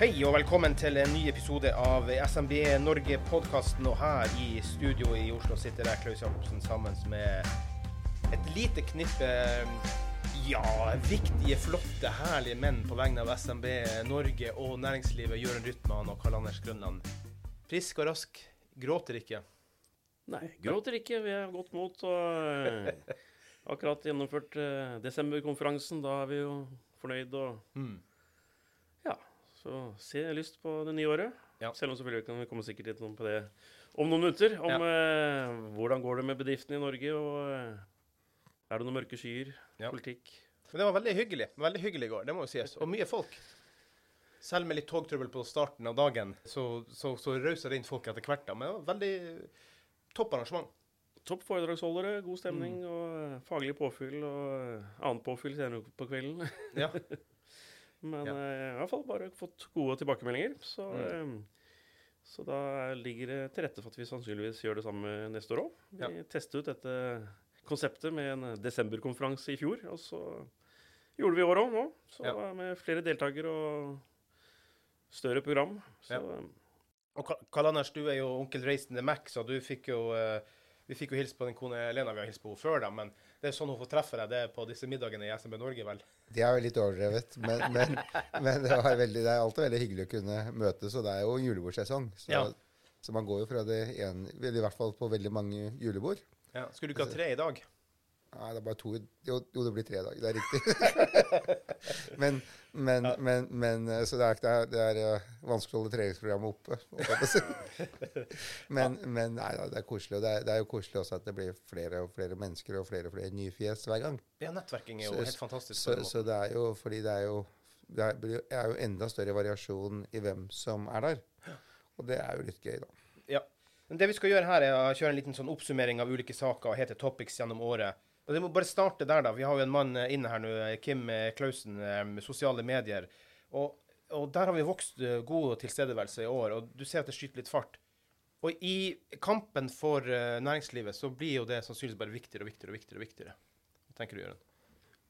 Hei og velkommen til en ny episode av SMB Norge-podkasten. Og her i studio i Oslo sitter jeg, Klaus Jacobsen, sammen med et lite knippe ja, viktige, flotte, herlige menn på vegne av SMB Norge og næringslivet. Jørund Rytman og Karl Anders Grønland. Frisk og rask. Gråter ikke. Nei, gråter ikke. Vi er godt mot og eh, akkurat gjennomført eh, desemberkonferansen. Da er vi jo fornøyd og Mm. Ja, så se lyst på det nye året. Ja. Selv om selvfølgelig kan vi komme sikkert litt på det om noen minutter. Om eh, hvordan går det med bedriftene i Norge, og eh, er det noen mørke skyer? Ja. Politikk? Men det var veldig hyggelig. Veldig hyggelig i går, det må jo sies. Og mye folk. Selv med litt togtrøbbel på starten av dagen, så, så, så rausa det inn folk etter hvert. da. Men det var veldig topp arrangement. Topp foredragsholdere, god stemning og eh, faglig påfyll og eh, annet påfyll senere på kvelden. Ja. Men Ja. har i hvert fall bare fått gode tilbakemeldinger. Så, Mm. eh, så da ligger det til rette for at vi sannsynligvis gjør det samme neste år òg. Vi Ja. testet ut dette konseptet med en desemberkonferanse i fjor, og så gjorde vi i år òg nå. Så Ja. med flere deltakere og større program. Så Ja. Og Karl Anders, du er jo onkel Reisen the Mac, så du fikk jo eh, Vi fikk jo hilse på den kone Lena, vi har hilst på henne før, da, men det er sånn hun får treffe deg, det er på disse middagene i SMB Norge, vel? Det er jo litt overdrevet, men, men, men det, var veldig, det er alltid veldig hyggelig å kunne møtes, og det er jo julebordsesong. Så, Ja. så man går jo fra det ene I hvert fall på veldig mange julebord. Ja. Skulle du ikke ha tre i dag? Nei, det er bare to Jo, jo det blir tre dager. Det er riktig. men, men, Ja. men, men eh, Så det er, det er, det er eh, vanskelig å holde treningsprogrammet oppe. men, men nei da, det er koselig. Og det er, det er jo koselig også at det blir flere og flere mennesker og flere og flere nye fjes hver gang. Ja, nettverking er jo Så- helt fantastisk. Så, så det er jo fordi det er jo det er, er jo enda større variasjon i hvem som er der. Og det er jo litt gøy, da. Ja. Men det vi skal gjøre her, er å kjøre en liten sånn oppsummering av ulike saker og heter topics gjennom året. Og det må bare starte der, da. Vi har jo en mann eh, inne her nå, eh, Kim eh, Klausen, med sosiale medier. Og, og der har vi vokst god tilstedeværelse i år, og du ser at det skyter litt fart. Og i kampen for næringslivet så blir jo det sannsynligvis bare viktigere og viktigere og viktigere. og viktigere. Hva tenker du, Jørund?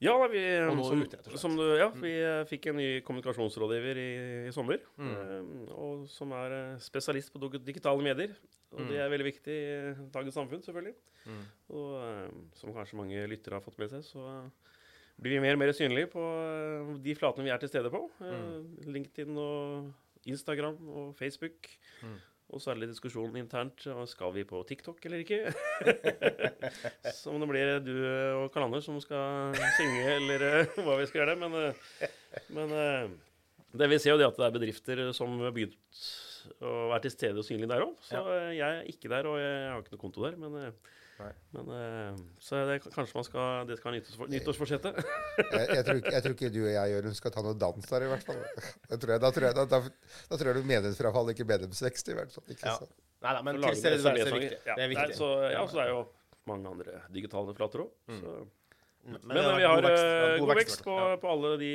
Ja, vi, som, ut, som du, ja, vi eh, fikk en ny kommunikasjonsrådgiver i, i sommer. Mm. eh, og som er eh, spesialist på digitale medier. Og Mm. det er veldig viktig i dagens samfunn, selvfølgelig. Mm. Og eh, som kanskje mange lyttere har fått med seg, så eh, blir vi mer og mer synlige på eh, de flatene vi er til stede på. Mm. LinkedIn og Instagram og Facebook. Mm. Og så er det litt diskusjon internt. og Skal vi på TikTok eller ikke? så det blir du og Karl Anders som skal synge, eller eh, hva vi skal gjøre. Men, eh, men eh, det vi ser jo det at det er bedrifter som har begynt å være til stede og synlige der òg. Så Ja. jeg er ikke der, og jeg har ikke noe konto der. Men, eh, men eh, så det, kanskje man skal, det skal være nyttårsfor, nyttårsforsettet. Jeg, jeg, tror, ikke- jeg tror ikke du og jeg Jørund, skal ta noe dans der, i hvert fall. Det tror jeg, da, tror jeg, da, da, da tror jeg du medlemsfrafall, ikke medlemsvekst, i hvert fall. Ikke Ja. Nei da, men tilstedeværelse er viktig. Ja, Det er nei, så, ja, så er jo mange andre digitale flater òg. Mm. Men, Men, eh, vi har god vekst, eh, god god vekst, vekst på, ja. på alle de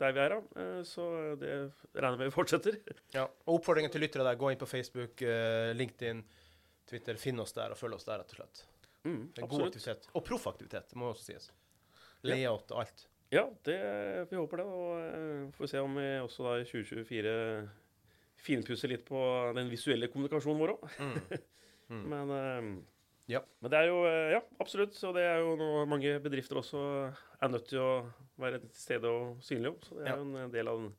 der vi er, da. Eh, Så det regner med vi fortsetter. Ja. Og oppfordringen til lyttere der, gå inn på Facebook, eh, LinkedIn, Twitter. Finn oss der og følg oss der, rett og slett. Mm, Det er god aktivitet. Og proff aktivitet, må også sies. Layout og alt. Ja, det, vi håper det. Og eh, får se om vi også da i 2024 finpusser litt på den visuelle kommunikasjonen vår òg. Mm. Men, eh, Ja. men det er jo eh, Ja, absolutt. Og det er jo noe mange bedrifter også er nødt til å være til stede og synlige om. Så det er Ja. jo en del av den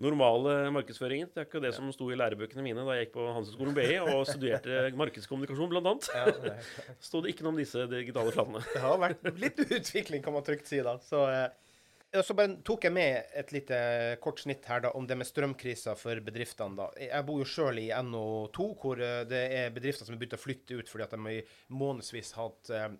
normale markedsføringen. Det er ikke det Ja. som sto i lærebøkene mine da jeg gikk på Handelshøyskolen BI og studerte markedskommunikasjon, blant annet. Ja, Stod Sto det ikke noe om disse digitale flatene. det har vært litt utvikling, kan man trygt si da. Så eh, og så bare tok jeg med et lite kort snitt her da, om det med strømkrisa for bedriftene. da. Jeg bor jo sjøl i NO2, hvor eh, det er bedrifter som har begynt å flytte ut fordi at de i månedsvis har hatt eh,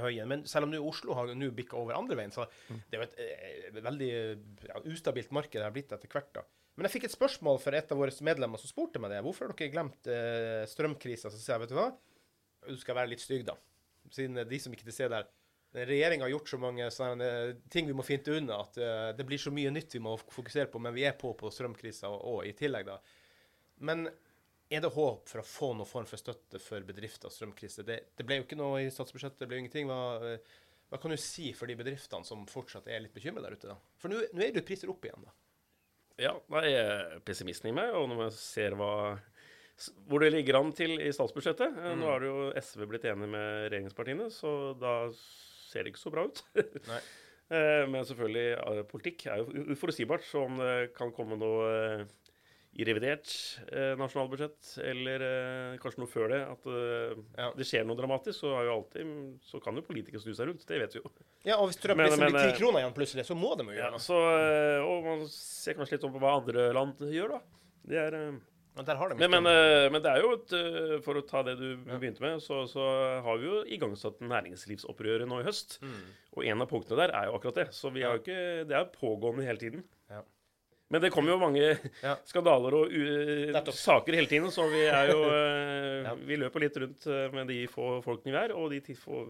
høye. Men selv om nå Oslo har nå bikka over andre veien, så det er jo et eh, veldig ja, ustabilt marked det har blitt etter hvert. da. Men jeg fikk et spørsmål for et av våre medlemmer som spurte meg det. Hvorfor har dere glemt eh, strømkrisa? Så sier jeg, vet du hva, du skal være litt stygg, da. Siden de som ikke til stede der. Regjeringa har gjort så mange sånne ting vi må finte unna, at eh, det blir så mye nytt vi må fokusere på. Men vi er på på strømkrisa òg i tillegg, da. Men er det håp for å få noen form for støtte for bedrifter og strømkrise? Det, det, ble jo ikke noe i statsbudsjettet, det ble jo ingenting. Hva, hva kan du si for de bedriftene som fortsatt er litt bekymra der ute? da? For nå er det jo priser opp igjen, da. Ja, da er pessimisten i meg, og når jeg ser hva hvor det ligger an til i statsbudsjettet mm. Nå har jo SV blitt enig med regjeringspartiene, så da ser det ikke så bra ut. Eh, men selvfølgelig, politikk er jo uforutsigbart, så om det kan komme noe eh, i revidert eh, nasjonalbudsjett, eller eh, kanskje noe før det, at eh, ja. det skjer noe dramatisk, så, alltid, så, kan jo politikere snu seg rundt. Det vet vi jo. Ja, og hvis strøm blir ti eh, kroner igjen plutselig, så må de jo gjøre noe. så, og man ser kanskje litt om på hva andre land gjør, da. Det er men, men, men, det er jo et, For å ta det du begynte med, så, så har vi jo igangsatt næringslivsopprøret nå i høst. Mm. Og en av punktene der er jo akkurat det. Så vi har jo ikke, det er pågående hele tiden. Ja. Men det kommer jo mange ja. skandaler og saker hele tiden, så vi er jo uh, ja. Vi løper litt rundt uh, med de få folkene vi er, og de få,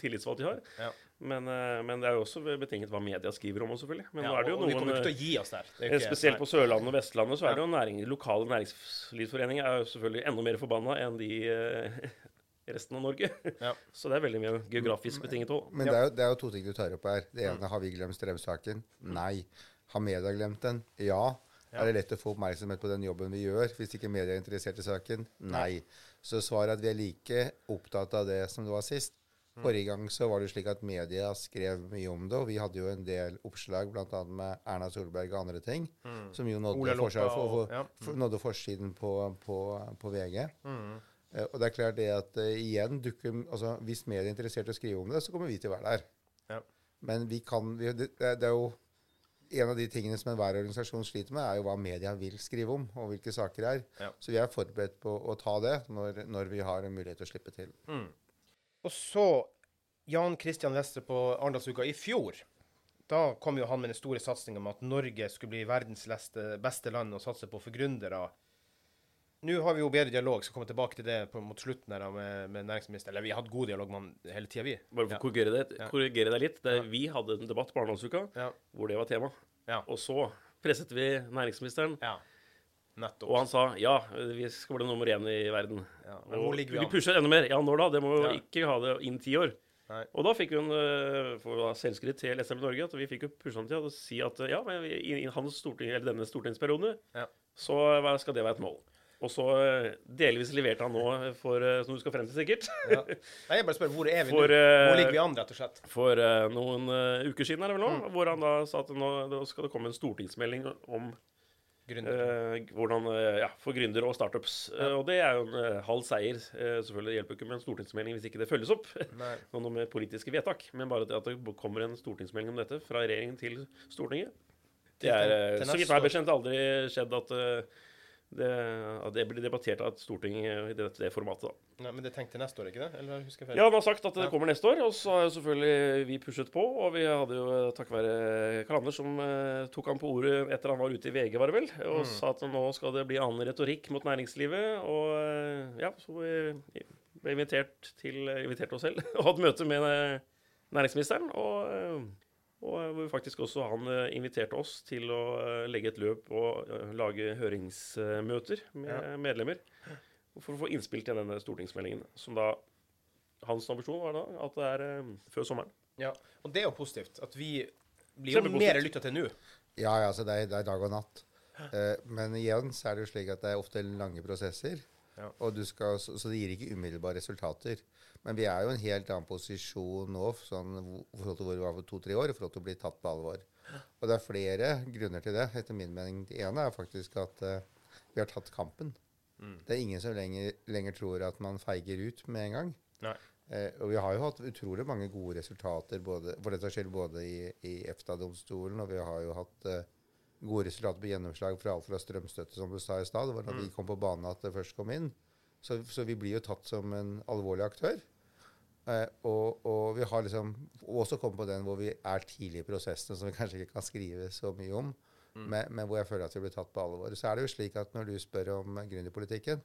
tillitsvalgte vi har. Ja. Men, uh, men, det er jo også betinget hva media skriver om oss, selvfølgelig. Men nå er det jo noen vi kommer ikke til å gi oss der. Ikke, spesielt på Sørlandet og Vestlandet så er det jo næring, lokale næringslivsforeninger er jo selvfølgelig enda mer forbanna enn de resten av Norge. Ja. Så det er veldig mye geografisk betinget òg. Men det er, jo, det er, jo, to ting du tar opp her. Det ene har vi glemt strømsaken. Nei. Har media glemt den? Ja. ja. Er det lett å få oppmerksomhet på den jobben vi gjør, hvis ikke media er interessert i saken? Nei. Så svaret er at vi er like opptatt av det som det var sist. Mm. Forrige gang så var det slik at media skrev mye om det, og vi hadde jo en del oppslag bl.a. med Erna Solberg og andre ting, mm. som jo nådde, forsiden, for, for, ja. for, nådde forsiden på, på, på VG. Mm. Uh, og det er klart det at uh, igjen dukker altså Hvis media er interessert i å skrive om det, så kommer vi til å være der. Ja. Men vi kan vi, det, det, er jo en av de tingene som enhver organisasjon sliter med, er jo hva media vil skrive om, og hvilke saker det er. Ja. Så vi er forberedt på å ta det når, når vi har en mulighet til å slippe til. Mm. Og så Jan Christian Vestre på Arendalsuka i fjor. Da kom jo han med den store satsinga om at Norge skulle bli verdens beste land å satse på for gründere. Nå har vi jo bedre dialog, skal komme tilbake til det på, mot slutten her med, med næringsministeren. Eller vi har hatt god dialog med han hele tida, vi. Bare for å korrigere deg, korrigere deg litt. Det, vi hadde en debatt på Arendalsuka ja. hvor det var tema. Ja. Og så presset vi næringsministeren. Ja. Nettopp. Og han sa ja, vi skal bli nummer én i verden. Ja, men hvor ligger vi an? Vi pusher enda mer. Ja, når da? Det må jo ja. ikke ha det innen ti år. Nei. Og da fikk hun uh, for selvskritt til SM Norge at vi fikk jo pusha han til å si at ja, men i, i hans storting, eller denne stortingsperioden ja. så skal det være et mål. Og så eh, delvis leverte han nå, for, eh, som du skal frem til sikkert. Ja. Nei, jeg bare spør, Hvor er vi for, nå? Hvor ligger vi an, rett og slett? For uh, noen uh, uker siden, er det vel nå, mm. hvor han da sa at nå skal det komme en stortingsmelding om uh, hvordan, ja, for gründere og startups. Ja. og det er jo en halv seier. selvfølgelig hjelper ikke med en stortingsmelding hvis ikke det følges opp. noe med politiske vedtak. Men bare det at det kommer en stortingsmelding om dette fra regjeringen til Stortinget. Det er, så vidt har bekjent, aldri skjedd at det, det, blir debattert av Stortinget i det, det formatet. da. Nei, men det tenkte tenkt neste år, ikke det? Eller husker jeg feil? Ja, han har sagt at det kommer neste år. Og så har selvfølgelig vi pushet på. Og vi hadde jo takket være Karl Anders som eh, tok han på ordet etter han var ute i VG, var det vel, og mm. sa at nå skal det bli annen retorikk mot næringslivet. Og uh, ja, så vi ble invitert, til, Inviterte oss selv og hadde møte med næringsministeren. og... Og eh, hvor faktisk også han eh, inviterte oss til å eh, legge et løp og lage høringsmøter med ja. medlemmer. For å få innspill til denne stortingsmeldingen. Som da Hans ambisjon var da at det er før sommeren. Ja, Og det er jo positivt. At vi blir jo mer lytta til nå. Ja, ja, altså det er, det er dag og natt. Men igjen så er det jo slik at det er ofte lange prosesser. Ja. Skal, så, så, det gir ikke umiddelbare resultater. Men vi er jo i en helt annen posisjon nå sånn, i forhold til hvor vi var for to-tre år, i forhold til å bli tatt på alvor. Og det er flere grunner til det, etter min mening. Det ene er faktisk at uh, vi har tatt kampen. Mm. Det er ingen som lenger, lenger, tror at man feiger ut med en gang. Nei. Eh, og vi har jo hatt utrolig mange gode resultater, både, for dette skjer både i, i EFTA-domstolen, og vi har jo hatt eh, gode resultater på gjennomslag fra alt fra strømstøtte, som du sa i stad. Det var da Mm. vi kom på banen at det først kom inn. Så, så vi blir jo tatt som en alvorlig aktør. Eh, og, og vi har liksom også kommet på den hvor vi er tidlig i prosessene, som vi kanskje ikke kan skrive så mye om, Mm. men, men hvor jeg føler at vi blir tatt på alvor. Så er det jo slik at når du spør om gründerpolitikken,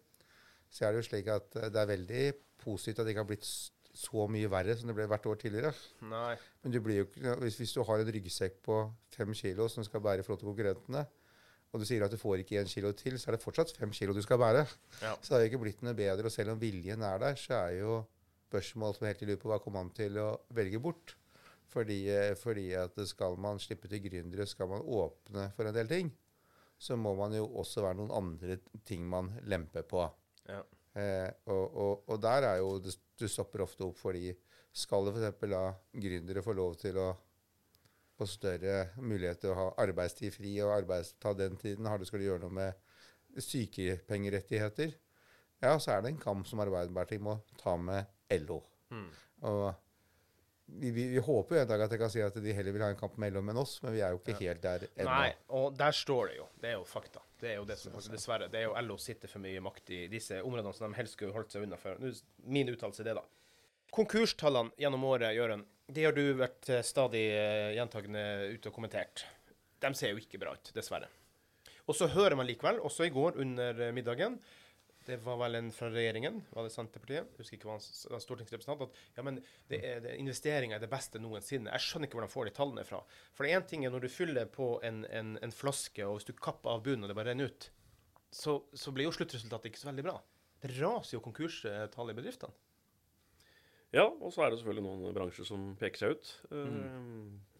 så er det jo slik at eh, det er veldig positivt at det ikke har blitt s- så mye verre som det ble hvert år tidligere. Nei. Men du blir jo ikke, hvis, hvis du har en ryggsekk på fem kilo som skal bære i konkurrentene, og du sier at du får ikke én kilo til, så er det fortsatt fem kilo du skal bære. Ja. Så det har ikke blitt noe bedre. Og selv om viljen er der, så er jo spørsmål som helt i lurer på hva kommer man til å velge bort. Fordi, eh, fordi at skal man slippe til gründere, skal man åpne for en del ting, så må man jo også være noen andre ting man lemper på. Ja. Eh, og, og, og der er jo det, du stopper ofte opp fordi skal du f.eks. la gründere få lov til å få større mulighet til å ha arbeidstid fri og arbeids, ta den tiden, har du skal du gjøre noe med sykepengerettigheter, ja, så er det en kamp som Arbeiderpartiet må ta med LO. Mm. Og vi, vi, vi håper jo en dag at jeg kan si at de heller vil ha en kamp med LO enn oss, men vi er jo ikke helt der ennå. Nei, og der står det jo. Det er jo fakta. Det er jo det som faktisk, dessverre. Det er jo LO sitter for mye makt i disse områdene som de helst skulle holdt seg unna for. Min uttalelse er det, da. Konkurstallene gjennom året, Jørund, de har du vært eh, stadig eh, gjentagende ute og kommentert. De ser jo ikke bra ut, dessverre. Og så hører man likevel, også i går under eh, middagen, det var vel en fra regjeringen, var det Senterpartiet, jeg husker ikke hva han stortingsrepresentant, at ja, men det er, det, investeringer er det beste noensinne. Jeg skjønner ikke hvor de får de tallene fra. For én ting er når du fyller på en, en, en flaske, og hvis du kapper av bunnen og det bare renner ut, så, så blir jo sluttresultatet ikke så veldig bra. Det raser jo konkurstallet i bedriftene. Ja, og så er det selvfølgelig noen bransjer som peker seg ut. Eh,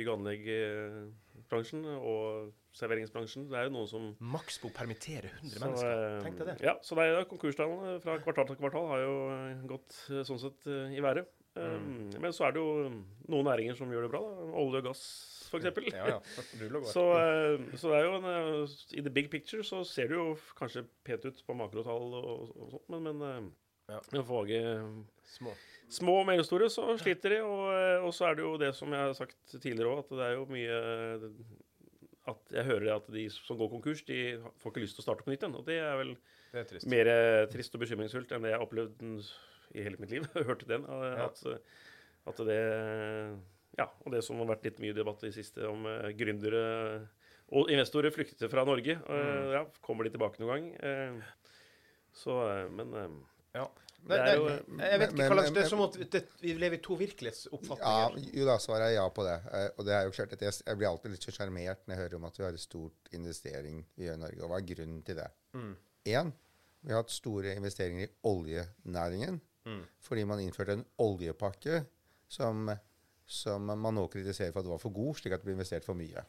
Bygg- og anleggsbransjen og serveringsbransjen. Det er jo noen som Maxbo permitterer 100 så, mennesker. eh, Tenk deg det. Ja, så det er konkurstallene fra kvartal til kvartal har jo eh, gått eh, sånn sett eh, i været. Mm. Eh, Men så er det jo noen næringer som gjør det bra. da. Olje og gass, f.eks. Ja, ja. Så, eh, så det er jo en, eh, I the big picture så ser det jo kanskje pent ut på makrotall og, og sånt, men, men eh, Ja. ja. Små. små og mellomstore så sliter de. Og, eh, og så er det jo det som jeg har sagt tidligere òg, at det er jo mye eh, At jeg hører at de som går konkurs, de får ikke lyst til å starte på nytt igjen. Og det er vel Det er trist. mer eh, trist og bekymringsfullt enn det jeg har opplevd i hele mitt liv. Hørte den. At, Ja. At, eh, det Ja, og det som har vært litt mye debatt i det siste om eh, gründere og investorer flykter fra Norge. eh, Mm. ja, kommer de tilbake noen gang? Eh, så eh, Men eh, Ja. Det er Nei, jo- jeg vet ikke hva slags Det er som at det, vi lever i to virkelighetsoppfatninger. Ja, jo da, svaret er ja på det. Eh, og det er jo klart at jeg, jeg blir alltid litt sjarmert når jeg hører om at vi har en stort investering i Norge. Og hva er grunnen til det? Mm. Vi har hatt store investeringer i oljenæringen Mm. fordi man innførte en oljepakke som, som man nå kritiserer for at det var for god, slik at det ble investert for mye.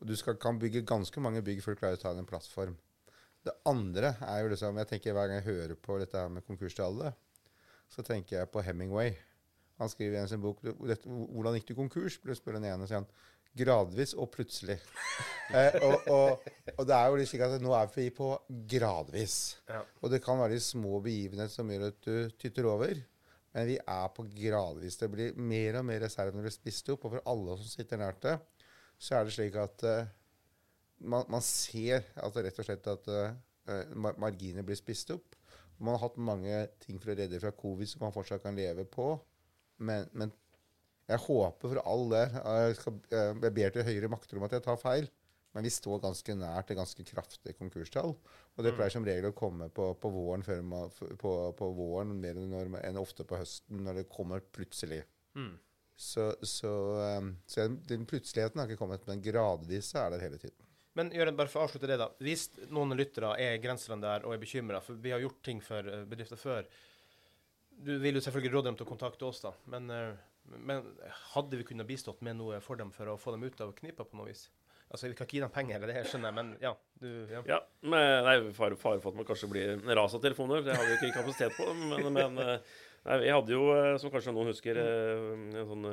Og du skal, kan bygge ganske mange bygg for å klare å ta en plattform. Det andre er jo liksom Jeg tenker Hver gang jeg hører på dette her med konkurstallet, så tenker jeg på Hemingway. Han skriver i en sin bok 'Hvordan gikk du konkurs?' ble spør den ene, sier han. Gradvis og plutselig. eh, og, og, og det er jo litt slik at nå er vi på gradvis. Ja. Og det kan være de små begivenheter som gjør at du tytter over. Men vi er på gradvis. Det blir mer og mer reserve når det blir spist opp. Og for alle som sitter nært det, så er det slik at eh, man, man ser altså rett og slett at uh, marginer blir spist opp. Man har hatt mange ting for å redde fra covid som man fortsatt kan leve på. Men, men jeg håper for all del Jeg, skal, eh, jeg ber til høyere makter om at jeg tar feil. Men vi står ganske nært et ganske kraftig konkurstall. Og det pleier som regel å komme på, på våren før man, på, på våren mer enn, når, enn ofte på høsten, når det kommer plutselig. Mm. Så, så, så den- den plutseligheten har ikke kommet, men gradvis er det hele tiden. Men Jørgen, bare for å avslutte det, da. Hvis noen lyttere er grenseland der og er bekymra, for vi har gjort ting for eh, bedrifter før Du vil jo selvfølgelig råde dem til å kontakte oss, da. Men, eh, men hadde vi kunnet bistått med noe for dem for å få dem ut av knipa på noe vis? Altså, Vi kan ikke gi dem penger, eller det her skjønner jeg, men ja. Du, ja. Ja, men, nei, fare, far for at man kanskje blir ras av telefoner. Det har vi jo ikke kapasitet på. Men, men eh, nei, vi hadde jo, som kanskje noen husker, en sånn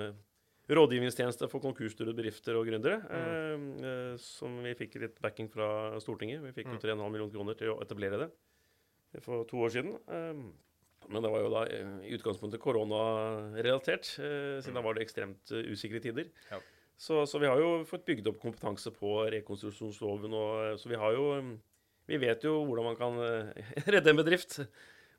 rådgivningstjeneste for konkursstyrede bedrifter og gründere. mm. eh, Som vi fikk litt backing fra Stortinget. Vi fikk jo 3,5 millioner kroner til å etablere det for to år siden. Eh, Men det var jo da eh, i utgangspunktet koronarelatert, eh, siden da var det ekstremt eh, usikre tider. Ja. Så, så vi har jo fått bygd opp kompetanse på rekonstruksjonsloven, og eh, så vi har jo eh, Vi vet jo hvordan man kan eh, redde en bedrift.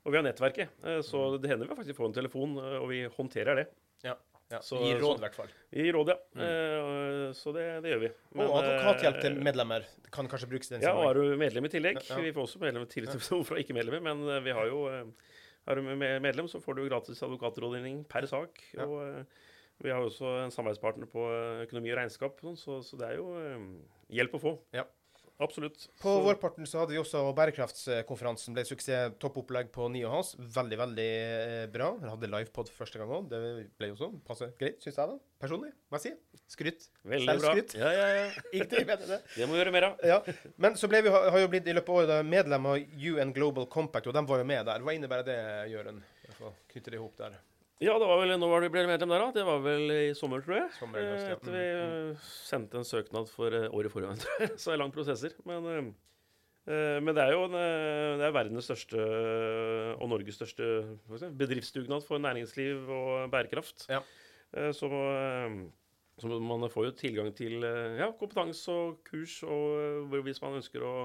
Og vi har nettverket, eh, så Mm. det hender vi faktisk får en telefon, eh, og vi håndterer det. Ja. Ja. Så- Gi råd, så- i hvert fall. Vi råd, ja. Eh, Så det, det gjør vi. Men, Mm. Og advokathjelp til eh, medlemmer kan kanskje brukes i den Ja, og er du medlem i tillegg Ja, ja. Vi får også medlem i tillegg til til- fra ikke-medlemmer, men eh, vi har jo eh, Er du medlem, så får du gratis advokatrådgivning per sak. Ja. Og eh, vi har jo også en samarbeidspartner på eh, økonomi og regnskap, sånn, så, så det er jo eh, hjelp å få. Ja. Absolutt. På Så- vårparten så hadde vi også bærekraftskonferansen. Ble suksess. Toppopplegg på Ni og Hans. Veldig, veldig eh, bra. Vi hadde livepod første gang òg. Det ble jo sånn. Passe greit, syns jeg, da. Personlig, må jeg si. Skryt. Veldig bra. Skryt. Ja, ja, ja. Ikke bedre det. Det må vi gjøre mer av. Ja. Men så ble vi, har jo blitt i løpet av året medlem av UN Global Compact, og de var jo med der. Hva innebærer det, Jørund? Knytte det i hop der. Ja, det var vel, nå var det ble medlem der, da? Det var vel i sommer, tror jeg. Sommer høst, Eh, ja. Etter vi eh, sendte en søknad for eh, året tror jeg. Så det er lang prosesser. Men, men det er jo en, det er verdens største og Norges største bedriftsdugnad for næringsliv og bærekraft. Ja. Så, så man får jo tilgang til ja, kompetanse og kurs, og hvis man ønsker å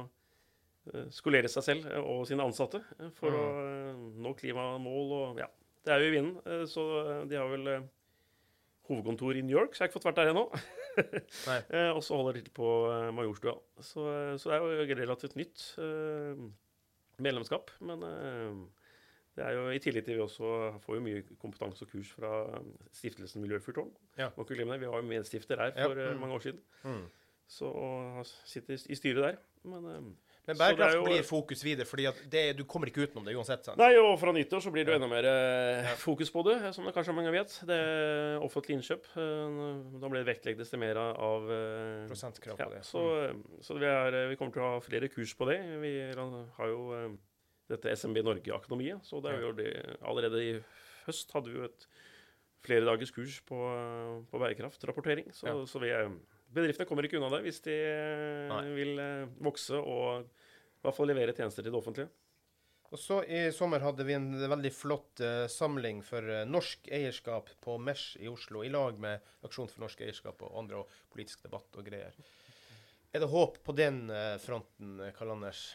skolere seg selv og sine ansatte for Mm. å nå klimamål og ja. Det er jo i vinden, eh, så eh, de har vel eh, hovedkontor i New York, så jeg har ikke fått vært der ennå. Og så holder de til på Majorstua. Så, så det er jo relativt nytt medlemskap. Men det er jo i tillegg til vi også får jo mye kompetanse og kurs fra stiftelsen Miljøfyrtårn. Ja. Må ikke glemme det. Vi var jo medstifter her for ja. Mm. mange år siden. Mm. Så og sitter i styret der. Men Men bærekraft jo- blir fokus videre, fordi det, du kommer ikke utenom det uansett. sant? Nei, og fra nyttår så blir det jo enda mer eh, fokus på det, som det kanskje mange vet. Det er offentlig innkjøp. eh, da blir det vektlegges det mer av eh, Prosentkrav ja, det. så, så vi, er, eh, vi kommer til å ha flere kurs på det. Vi har jo eh, dette SMB Norge-akademiet, så det er jo det, allerede i høst hadde vi jo et flere dagers kurs på, eh, på bærekraftrapportering. Så, Ja. så vi, eh, bedriftene kommer ikke unna det hvis de eh, Nei. vil eh, vokse og i hvert fall levere tjenester til det offentlige. Og så I sommer hadde vi en veldig flott uh, samling for uh, norsk eierskap på Mesh i Oslo, i lag med Aksjon for norsk eierskap og andre og politisk debatt og greier. Er det håp på den uh, fronten, Karl Anders?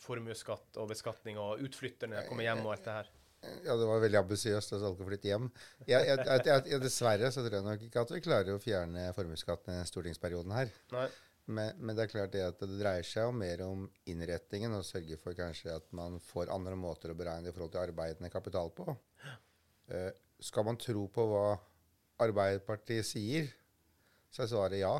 Formuesskatt og beskatning og utflytterne kommer hjem og alt det her. Ja, det var veldig ambisiøst at alle skal flytte hjem. Jeg, jeg, jeg, jeg, jeg, dessverre så tror jeg nok ikke at vi klarer å fjerne formuesskatten i stortingsperioden her. Nei. Men, men det er klart det at det dreier seg jo mer om innretningen og sørge for kanskje at man får andre måter å beregne i forhold til arbeidende kapital på. Uh, skal man tro på hva Arbeiderpartiet sier, så er svaret ja.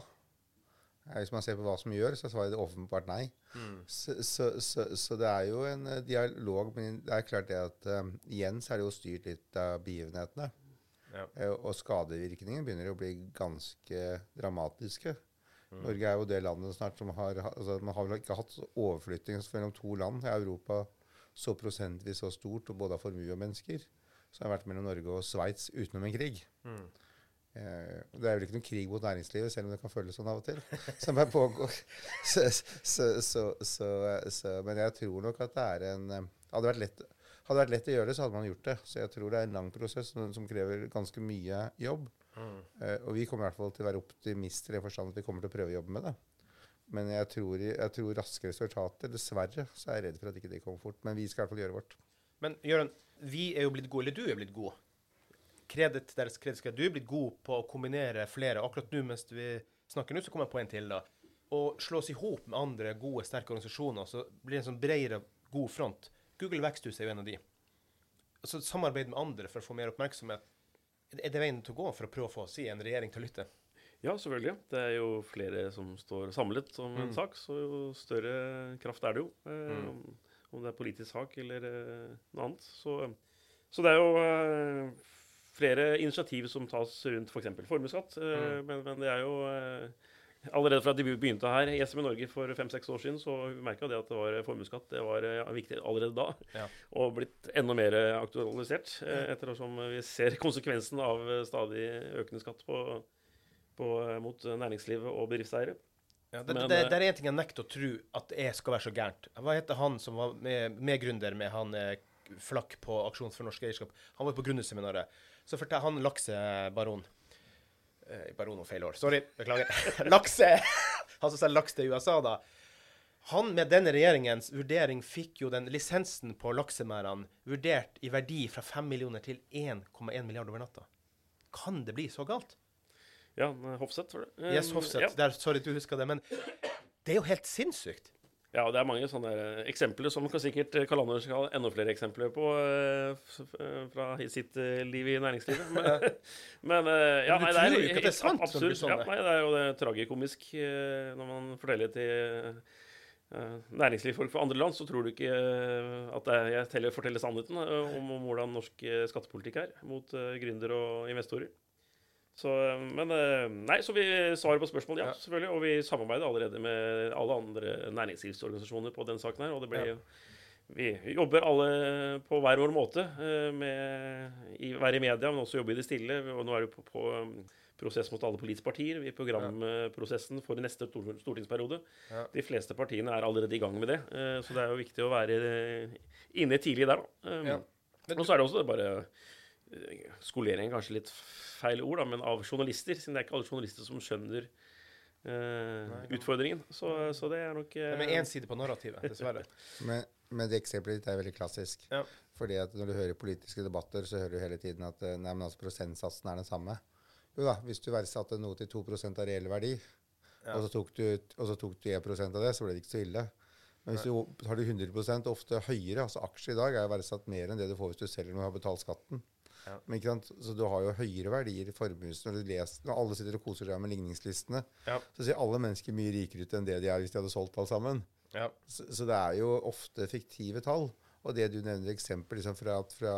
Eh, Hvis man ser på hva som gjør, så er svaret åpenbart nei. Mm. Så, så, så, så det er jo en eh, dialog, men det er klart det at eh, igjen så er det jo styrt litt av begivenhetene. Ja. Uh, og skadevirkningene begynner å bli ganske dramatiske. Mm. Norge er jo det landet snart som har altså Man har vel ikke hatt overflytting mellom to land i Europa så prosentvis så stort, og både av formue og mennesker, som har vært mellom Norge og Sveits utenom en krig. Mm. Eh, det er vel ikke noen krig mot næringslivet, selv om det kan føles sånn av og til, som er pågår. Så, så, så, så, så, men jeg tror nok at det er en eh, hadde vært lett, hadde vært lett å gjøre det, så hadde man gjort det. Så jeg tror det er en lang prosess som, som krever ganske mye jobb. Mm. Og vi kommer i hvert fall til å være optimister i den forstand at vi kommer til å prøve å jobbe med det. Men jeg tror, jeg tror raske resultater. Dessverre så er jeg redd for at ikke det kommer fort. Men vi skal i hvert fall gjøre vårt. Men Jørgen, vi er jo blitt gode, eller du er blitt god. Kredit deres kredit Du er blitt god på å kombinere flere. Akkurat nå mens vi snakker nå, så kommer jeg på en til. da. Å slå oss i hop med andre gode, sterke organisasjoner, så blir det en sånn bredere, god front. Google Veksthus er jo en av de. Altså Samarbeid med andre for å få mer oppmerksomhet. Er det veien til å gå for å prøve å få si en regjering til å lytte? Ja, selvfølgelig. Det er jo flere som står samlet om en Mm. sak, så jo større kraft er det jo. Eh, Mm. om- det er politisk sak eller eh, noe annet. Så, så det er jo eh, flere initiativ som tas rundt f.eks. For formuesskatt. Eh, Mm. men, men det er jo eh, Allerede fra de begynte her i SM i Norge for fem-seks år siden, så merka det at det var formuesskatt. Det var ja, viktig allerede da. Ja. Og blitt enda mer aktualisert eh, ettersom vi ser konsekvensen av stadig økende skatt på, på, mot næringslivet og bedriftseiere. Ja, det, Men, det, eh, det er en ting jeg nekter å tro at det er, skal være så gærent. Hva heter han som var med- medgründer med, han eh, flakk på Aksjon for norsk eierskap. Han var på Grundeseminaret. Så fortalte han laksebaron eh, Baron var feil år. Sorry, beklager. Lakse! Han som selger laks til USA, da. Han med denne regjeringens vurdering fikk jo den lisensen på laksemerdene vurdert i verdi fra 5 millioner til 1,1 milliard over natta. Kan det bli så galt? Ja, Hofseth, var det. Yes, Hofseth. Ja. Der, sorry, du husker det. Men det er jo helt sinnssykt. Ja, det er mange sånne eksempler som sikkert eh, Karl Anders skal ha enda flere eksempler på eh, fra sitt eh, liv i næringslivet. Men, men ja, nei, det er ikke det er sant Absurd. Ja, det. nei, det er jo det tragikomisk når man forteller til næringslivsfolk fra andre land, så tror du ikke at jeg forteller sannheten om, om hvordan norsk skattepolitikk er mot gründere og investorer. Så, eh, men eh, Nei, så vi svarer på spørsmål, ja, Ja. selvfølgelig. Og vi samarbeider allerede med alle andre næringslivsorganisasjoner på den saken her. Og det blir Ja. vi jobber alle på hver vår måte, eh, med, i, være i media, men også jobbe i det stille. Og nå er det på, på prosess mot alle politiske partier i programprosessen for neste stortingsperiode. Ja. De fleste partiene er allerede i gang med det, så det er jo viktig å være inne tidlig der. da. Ja. Og så er det også bare Skolering er kanskje litt feil ord, da, men av journalister, siden det er ikke alle journalister som skjønner eh, utfordringen. Så, så det er nok Det eh, er én side på narrativet, dessverre. Men, men det eksempelet ditt er veldig klassisk. Ja. Fordi at når du hører politiske debatter, så hører du hele tiden at eh, nei, men altså prosentsatsen er den samme. Jo da, hvis du verdsatte noe til 2 av reell verdi, Ja. og, så tok du, og så tok du 1% av det, så ble det ikke så ille. Men hvis du har du 100 ofte høyere, altså aksjer i dag er verdsatt mer enn det du får hvis du selger når du har betalt skatten. Ja. Men ikke sant? Så du har jo høyere verdier i formues når, når alle sitter og koser seg med ligningslistene. Ja. Så ser alle mennesker mye rikere ut enn det de er hvis de hadde solgt alt sammen. Ja. Så, så det er jo ofte fiktive tall. Og det du nevner eksempel liksom fra, fra,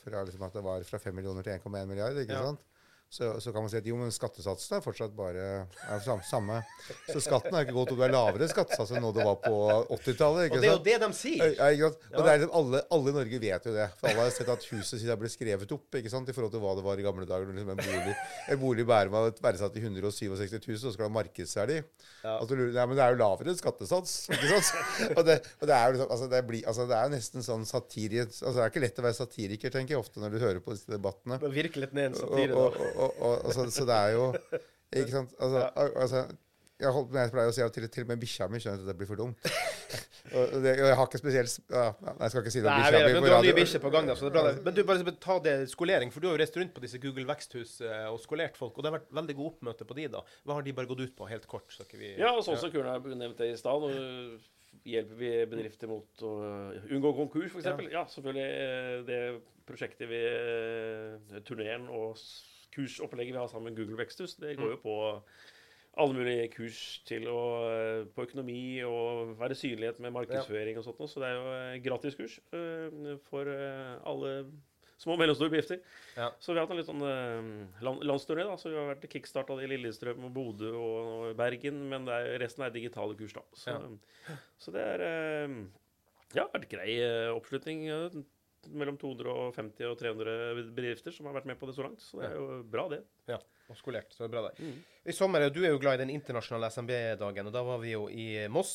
fra liksom at det var fra 5 millioner til 1,1 milliard, ikke sant? Så, så kan man si at jo, men skattesatsen er fortsatt bare er samme. Så skatten har ikke gått opp. Det er lavere skattesats enn nå det var på 80-tallet. Og det er jo det de sier. Ja. Ja. Og det er liksom alle, alle i Norge vet jo det. For alle har sett at huset sitt har blitt skrevet opp ikke sant? i forhold til hva det var i gamle dager. Liksom en bolig, en bolig bærer meg verdsatt til 167 000, og så skal ha markedsverdi. Ja. Altså, nei, men det er jo lavere skattesats. ikke sant? og, det, og det er jo liksom, altså, det, blir, altså, det er nesten sånn satire altså, Det er ikke lett å være satiriker, tenker jeg ofte når du hører på disse debattene. Det er en satire, da. Og, og, og, altså, så det er jo Ikke sant? Altså, al- altså jeg, holdt, jeg pleier å si at til, til og med bikkja mi skjønner at det blir for dumt. og, det, og jeg har ikke spesielt ja, nei, Jeg skal ikke si det om Nei, bikkja men du har ny bikkje på gang, da, så det er bra. det. Men du, bare ta det skolering, for du har jo reist rundt på disse Google veksthus eh, og skolert folk, og det har vært veldig god oppmøte på de, da. Hva har de bare gått ut på, helt kort? Så ikke vi Ja, og sånn som Kurna nevnte i stad, nå hjelper vi bedrifter mot å unngå konkurs, f.eks. eksempel. Ja, selvfølgelig. eh, Det prosjektet vi eh, Turneren og kursopplegget vi har sammen med Google Veksthus, det går jo på alle mulige kurs til å, eh, på økonomi og være synlighet med markedsføring og sånt. Så det er jo eh, gratis kurs eh, for alle små og mellomstore bedrifter. Ja. Så vi har hatt en litt sånn land, landsturné. da, så Vi har vært kickstarta i Lillestrøm og Bodø og, og Bergen, men det er, resten er digitale kurs. da. Så, så det er ja, vært grei oppslutning. Mellom 250 og 300 bedrifter som har vært med på det så langt. Så det er jo bra, det. Ja, og skolert. Så det er bra, det. Mm. I sommer, du er jo glad i den internasjonale SMB-dagen, og da var vi jo i Moss.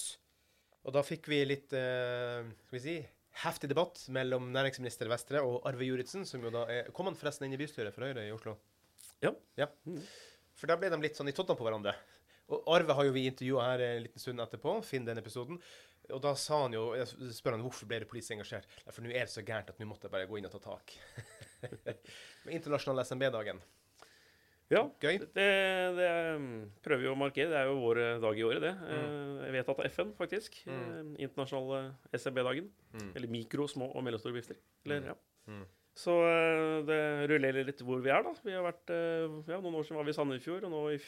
Og da fikk vi litt uh, skal vi si, heftig debatt mellom næringsminister Vestre og Arve Juritzen, som jo da er Kom han forresten inn i bystyret for Høyre i Oslo? Ja. ja. For da ble de litt sånn i tottene på hverandre. Og Arve har jo vi intervjua her en liten stund etterpå. Finn den episoden. Og da sa han jo Jeg spør han hvorfor ble det politiet engasjert. «Nei, For nå er det så gærent at nå måtte jeg bare gå inn og ta tak. Med internasjonal SMB-dagen. Ja, Gøy. det, det mm, prøver vi å markere. Det er jo vår eh, dag i året, det. Mm. Eh, Vedtatt av FN, faktisk. Mm. Internasjonale SMB-dagen. Mm. Eller mikro, små og mellomstore bedrifter. Eller, ja. Mm. Så eh, det rullerer litt hvor vi er, da. Vi har vært, eh, ja, Noen år siden var vi i Sandefjord, og nå i,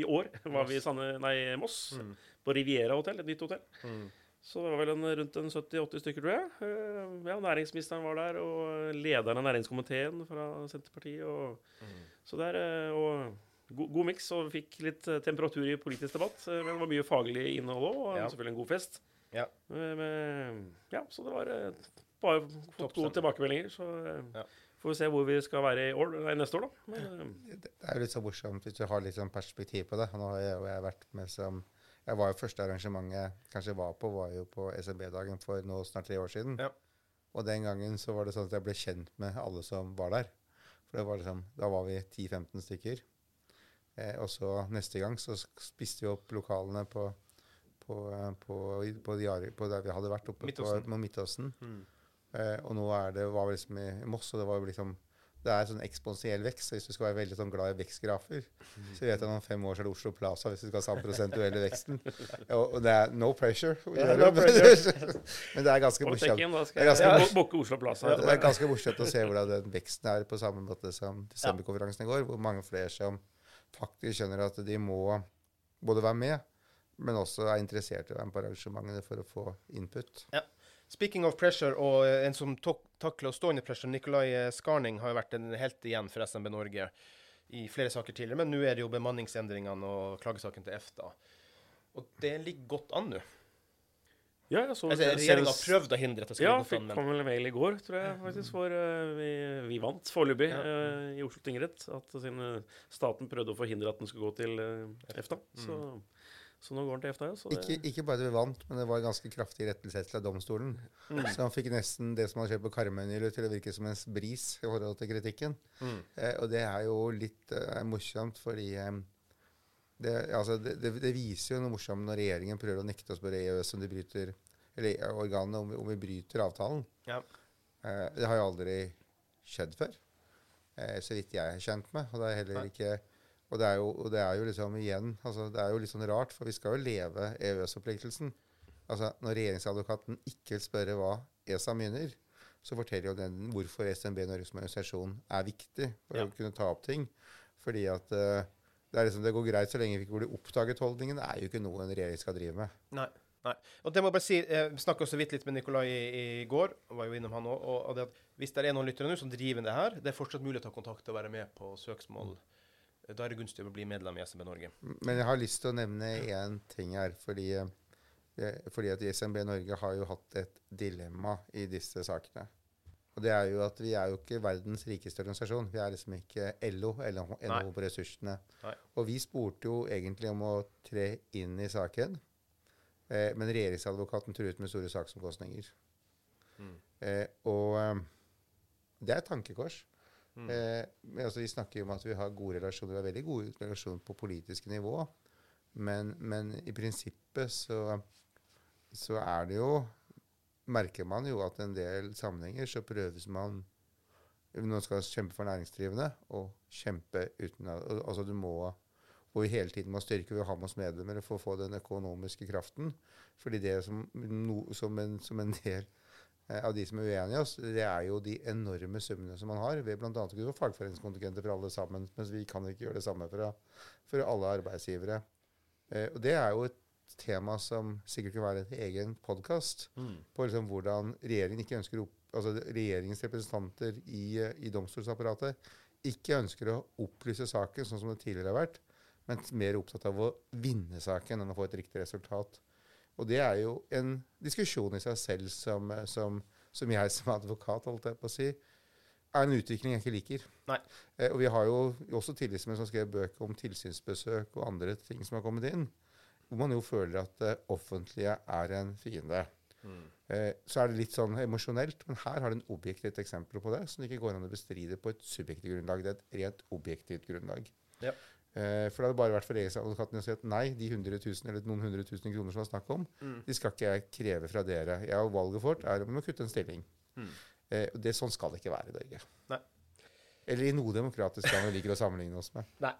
i år var vi i Sande, nei, Moss. Mm. På Riviera hotell, et nytt hotell. Så det var vel en, rundt en 70-80 stykker, tror jeg. Eh, Ja, Næringsministeren var der, og lederen av næringskomiteen fra Senterpartiet. Og, Mm. Så der, eh, og god, god miks, og vi fikk litt eh, temperatur i politisk debatt. Men det var mye faglig innhold òg, og Ja. selvfølgelig en god fest. Ja. Men, ja, så det var bare fått gode tilbakemeldinger. Så Ja. får vi se hvor vi skal være i år, nei, neste år, da. Men, Det er jo litt så morsomt hvis du har litt sånn perspektiv på det. Nå har jeg, jeg vært med som jeg var jo Første arrangementet kanskje var på, var jo på SMB-dagen for nå snart tre år siden. Ja. Og den gangen så var det sånn at jeg ble kjent med alle som var der. For det var liksom, da var vi 10-15 stykker. Eh, og så neste gang så spiste vi opp lokalene på, på, eh, på, på, de, på der vi hadde vært oppe Midtåsen. på, på Midtåsen. Mm. Eh, og nå er det, var vi liksom i Moss, og det var jo liksom det er sånn eksponentiell vekst. så Hvis du skal være veldig sånn glad i vekstgrafer, så vet jeg om fem år så er det Oslo Plaza hvis du skal ha samme prosentuelle veksten. Og, det er no pressure. Ja, gjøre no pressure. Men det er ganske morsomt. Det er ganske- morsomt morsomt å se hvordan den veksten er på samme måte som desemberkonferansen i går, hvor mange flere som faktisk skjønner at de må både være med, men også er interessert i å være med på arrangementene for å få input. Speaking of pressure, og eh, en som takler å stå under pressure, Nikolai eh, Skarning, har jo vært en helt igjen for SMB Norge i flere saker tidligere. Men nå er det jo bemanningsendringene og klagesaken til EFTA. Og det ligger godt an nå. Ja, jeg så Altså, Regjeringa har prøvd å hindre at det skal Ja, gå godt fikk an, fikk kom vel en mail i går, tror jeg faktisk, for eh, vi, vi vant foreløpig Ja. uh, i Oslo tingrett. At siden staten prøvde å forhindre at den skulle gå til EFTA. Så, så nå går han til EFTA, ja. Så det, Ikke, ikke bare at vi vant, men det var en ganske kraftig rettelsettelse av domstolen. Mm. Så han fikk nesten det som han skjedd på Karmøy til å virke som en bris i forhold til kritikken. Mm. Eh, og det er jo litt eh, morsomt, fordi eh, det, altså, det, det, det viser jo noe morsomt når regjeringen prøver å nekte oss bare EØS om de bryter eller organet organene om, vi- om vi bryter avtalen. Ja. Eh, det har jo aldri skjedd før, eh, så vidt jeg er kjent med. Og det er heller ikke og det, er jo, og det er jo liksom igjen altså Det er jo litt sånn rart, for vi skal jo leve EØS-forpliktelsen. Altså, Når regjeringsadvokaten ikke vil spørre hva ESA mener, så forteller jo den hvorfor SMB Norge som organisasjon er viktig for Ja. å kunne ta opp ting. Fordi at uh, det, er liksom, det går greit så lenge vi ikke blir oppdaget holdningen. Det er jo ikke noe en regjering skal drive med. Nei. Nei. Og det må jeg bare si, Jeg Vi snakka så vidt litt med Nikolai i, i går, var jo innom han også, og, at hvis det er noen lyttere nå som driver det her, det er fortsatt mulig å ta kontakt og være med på søksmål. Da er det gunstig å bli medlem i SMB Norge. Men jeg har lyst til å nevne én ting her. Fordi, eh, fordi at SMB Norge har jo hatt et dilemma i disse sakene. Og det er jo at vi er jo ikke verdens rikeste organisasjon. Vi er liksom ikke LO eller. NHO på ressursene. Nei. Og vi spurte jo egentlig om å tre inn i saken, eh, men regjeringsadvokaten truet med store saksomkostninger. Mm. Eh, og eh, det er et tankekors. Mm. Eh, altså, vi snakker jo om at vi har gode relasjoner, vi har veldig gode relasjoner på politisk nivå. Men, men i prinsippet så, så er det jo Merker man jo at en del sammenhenger så prøves man Når man skal kjempe for næringsdrivende, å kjempe uten Altså du må hvor vi hele tiden må styrke ved å ha med oss medlemmer for å få den økonomiske kraften. Fordi det som, no, som, en, som en del av de som er uenige i oss, det er jo de enorme summene som man har ved bl.a. å kunne få fagforeningskontingenter for alle sammen, mens vi kan ikke gjøre det samme for, for alle arbeidsgivere. Eh, og det er jo et tema som sikkert kan være en egen podkast, Mm. på liksom hvordan regjeringen ikke ønsker opp, altså regjeringens representanter i, eh, i domstolsapparatet ikke ønsker å opplyse saken sånn som det tidligere har vært, men mer opptatt av å vinne saken enn å få et riktig resultat. Og det er jo en diskusjon i seg selv som, eh, som, som jeg som advokat, holdt jeg på å si, er en utvikling jeg ikke liker. Nei. Eh, og vi har jo også tillitsmenn som skrev bøker om tilsynsbesøk og andre ting som har kommet inn, hvor man jo føler at det offentlige er en fiende. Mm. Eh, så er det litt sånn emosjonelt, men her har du en objektivt eksempel på det, som det ikke går an å bestride på et subjektivt grunnlag. Det er et rent objektivt grunnlag. Ja. Eh, for det hadde bare vært for regjeringsadvokaten å si at nei, de 100 000 eller noen hundre tusen kroner som det er snakk om, Mm. de skal ikke jeg kreve fra dere. Jeg og valget vårt er om å kutte en stilling. Mm. Eh, og det, sånn skal det ikke være i Norge. Nei. Eller i noe demokratisk land vi liker å sammenligne oss med. Nei.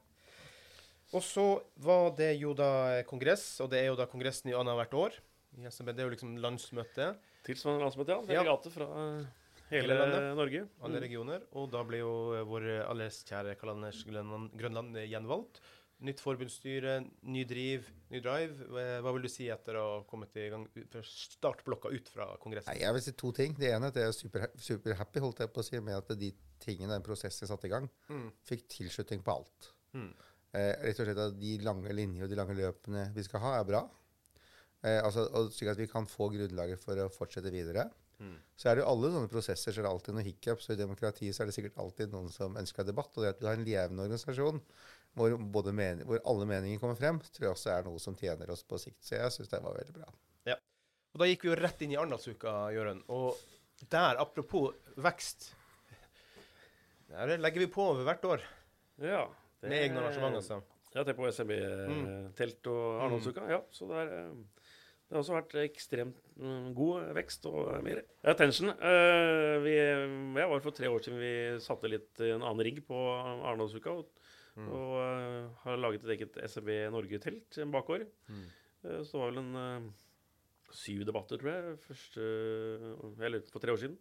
Og så var det jo da kongress, og det er jo da kongressen i annethvert år. i SMB. Det er jo liksom landsmøte, Tilsvarende landsmøte, ja. Ja. Delegater fra eh, Hele landet. Norge. alle Mm. regioner. Og da ble jo eh, vår alles kjære Kalanders Grønland, Grønland eh, gjenvalgt. Nytt forbundsstyre, ny driv, ny drive. Eh, Hva vil du si etter å ha kommet i gang ut- fra startblokka ut fra kongressen? Nei, jeg vil si to ting. Det ene er at jeg er super, super happy holdt jeg på å si, med at de tingene den prosessen satte i gang, Mm. fikk tilslutning på alt. Mm. Eh, rett og slett at de lange linjer og de lange løpene vi skal ha, er bra. Eh, altså, og slik at vi kan få grunnlaget for å fortsette videre. Mm. Så er det jo alle sånne prosesser så er det alltid noen hiccups, og i demokratiet så er det sikkert alltid noen som ønsker debatt. Og det at vi har en levende organisasjon hvor, både men, hvor alle meninger kommer frem, tror jeg også er noe som tjener oss på sikt. Så jeg syns det var veldig bra. Ja. Og da gikk vi jo rett inn i Arendalsuka, Jørund. Og Der, apropos vekst. Der legger vi på over hvert år Ja. det- med egne arrangement, altså. Ja, det er på SMB-telt og Arendalsuka. Ja, så det er eh, det har også vært ekstremt mm, god vekst og mer attention. Eh, vi, jeg var for tre år siden vi satte litt en annen rigg på Arendalsuka. Og, og eh, har laget et eget SMB Norge-telt en bakgård. Mm. Eh, så det var vel en syv debatter, tror jeg, første, eller for tre år siden.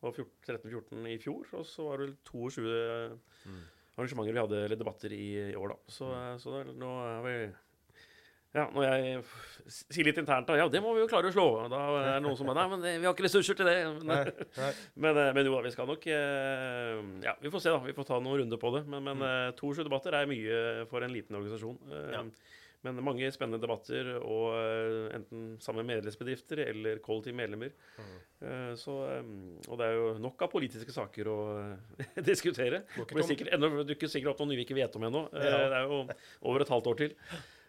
Og 13-14 i fjor. Og så var det vel 22 Mm. arrangementer vi hadde, eller debatter i, i år, da. Så, eh, så det, er- nå er vi ja, når jeg sier litt internt da, ja, det må vi jo klare å slå. Da er det noen som bare Nei, men vi har ikke ressurser til det. Men, Nei, nei. men, eh, men jo da, vi skal nok eh, Ja, vi får se, da. Vi får ta noen runder på det. Men, men mm. to-sju debatter er mye for en liten organisasjon. Eh, Ja. Men mange spennende debatter, og eh, enten sammen med medlemsbedrifter eller kollektive medlemmer. Mm. så, eh, og det er jo nok av politiske saker å eh, diskutere. Det sikkert, ennå, dukker sikkert opp noen nye vi ikke vet om ennå. Eh, Ja. Det er jo over et halvt år til.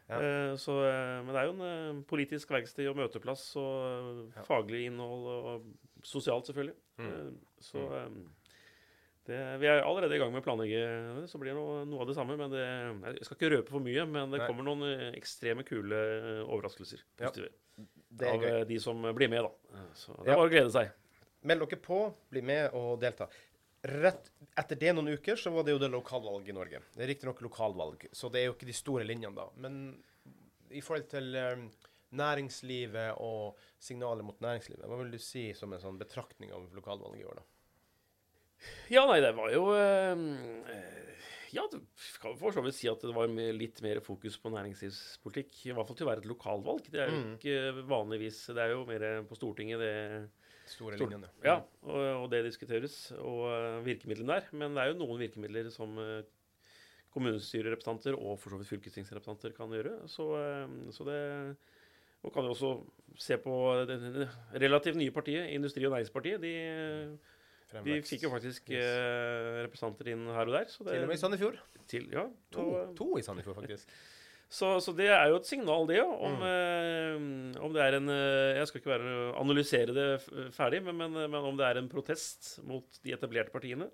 Ja. Eh, Så, eh, men det er jo en eh, politisk verksted og møteplass og Ja. faglig innhold og sosialt, selvfølgelig. Mm. Så eh, det, vi er allerede i gang med å planlegge så blir det noe, noe av det samme. Men det, jeg skal ikke røpe for mye, men det Nei. kommer noen ekstreme kule overraskelser. Positive. Er av gøy. de som blir med, da. Så det Ja. er bare å glede seg. Meld dere på, bli med og delta. Rett etter det noen uker så var det jo det lokalvalg i Norge. Det er riktignok lokalvalg, så det er jo ikke de store linjene da. Men i forhold til um, næringslivet og signaler mot næringslivet, hva vil du si som en sånn betraktning av lokalvalget i år, da? Ja, nei, det var jo eh, Ja, du kan for så vidt si at det var litt mer fokus på næringslivspolitikk. I hvert fall til å være et lokalvalg. Det er jo Mm. ikke vanligvis Det er jo mer på Stortinget det Store linjene. Ja, og, og det diskuteres, og eh, virkemidlene der. Men det er jo noen virkemidler som uh, kommunestyrerepresentanter og for så vidt fylkestingsrepresentanter kan gjøre. Så, eh, så det Og kan jo også se på det, relativt nye partiet, Industri- og Næringspartiet. De, de fikk jo faktisk Yes. eh, representanter inn her og der. Så det, Til og med i Sandefjord. til, ja, To, og- to i Sandefjord, faktisk. så, så det er jo et signal, det, ja. Om, eh, om det er en eh, Jeg skal ikke være, analysere det ferdig, men, men, men om det er en protest mot de etablerte partiene.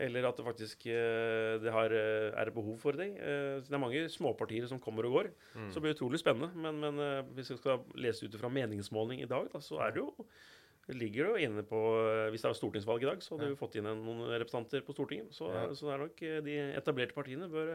Eller at det faktisk eh, det har, eh, er behov for det. Eh, det er mange småpartier som kommer og går. Så det blir utrolig spennende. Men, men eh, hvis vi skal lese ut fra meningsmåling i dag, da, så er det jo det ligger jo inne på eh, Hvis det er stortingsvalg i dag, så hadde vi fått inn noen representanter på Stortinget. Så, Ja. så det er nok eh, de etablerte partiene bør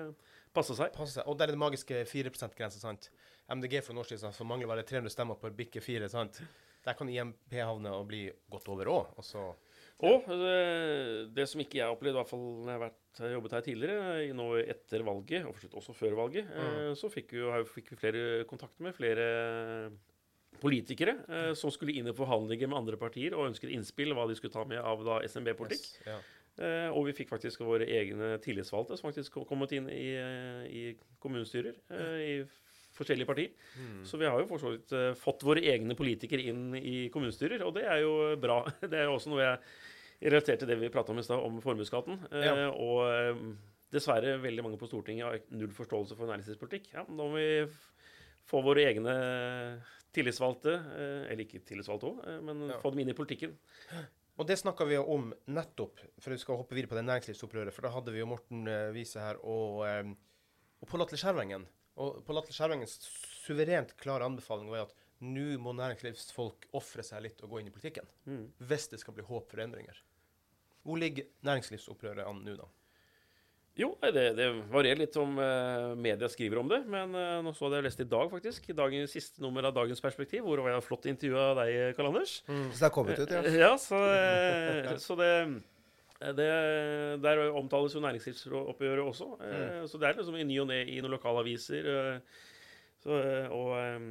eh, passe seg. Passe seg. Og der er det magiske 4 %-grensa, sant. MDG for noen år siden så mangler bare 300 stemmer på å bikke 4, sant. Der kan IMP havne og bli godt over òg. Og så Og det, det som ikke jeg opplevde, i hvert fall når jeg har vært, jobbet her tidligere, nå etter valget, og for så også før valget, eh, så fikk vi, fikk vi flere kontakter med flere politikere eh, som skulle inn i forhandlinger med andre partier og ønsket innspill hva de skulle ta med av da SMB-politikk. Yes, ja. Eh, og vi fikk faktisk våre egne tillitsvalgte som faktisk kommet inn i, i kommunestyrer eh, i forskjellige partier. Mm. Så vi har jo for så vidt eh, fått våre egne politikere inn i kommunestyrer, og det er jo bra. Det er jo også noe jeg relaterte til det vi prata om i stad, om formuesskatten. Ja. Og dessverre veldig mange på Stortinget har null forståelse for næringslivspolitikk. Ja, da må vi få våre egne tillitsvalgte, eller ikke tillitsvalgte òg, men Ja. få dem inn i politikken. Og det snakka vi om nettopp, for vi skal hoppe videre på det næringslivsopprøret. For da hadde vi jo Morten eh, Wiese her og, eh, og Pål Atle Skjervengen. Og Pål Atle Skjervengens suverent klare anbefaling var at nå må næringslivsfolk ofre seg litt og gå inn i politikken. Mm. Hvis det skal bli håp for endringer. Hvor ligger næringslivsopprøret an nå, da? Jo, det, det varierer litt om eh, media skriver om det. Men eh, nå så hadde jeg lest i dag, faktisk. I dagens siste nummer av Dagens Perspektiv, hvor jeg har flott intervju av deg, Karl Anders. Så det har kommet ut, ja. Eh, Ja, så, eh, så det, det Der omtales jo næringslivsoppgjøret også. eh, Så det er liksom i ny og ne i noen lokalaviser. eh, Så, eh, og eh,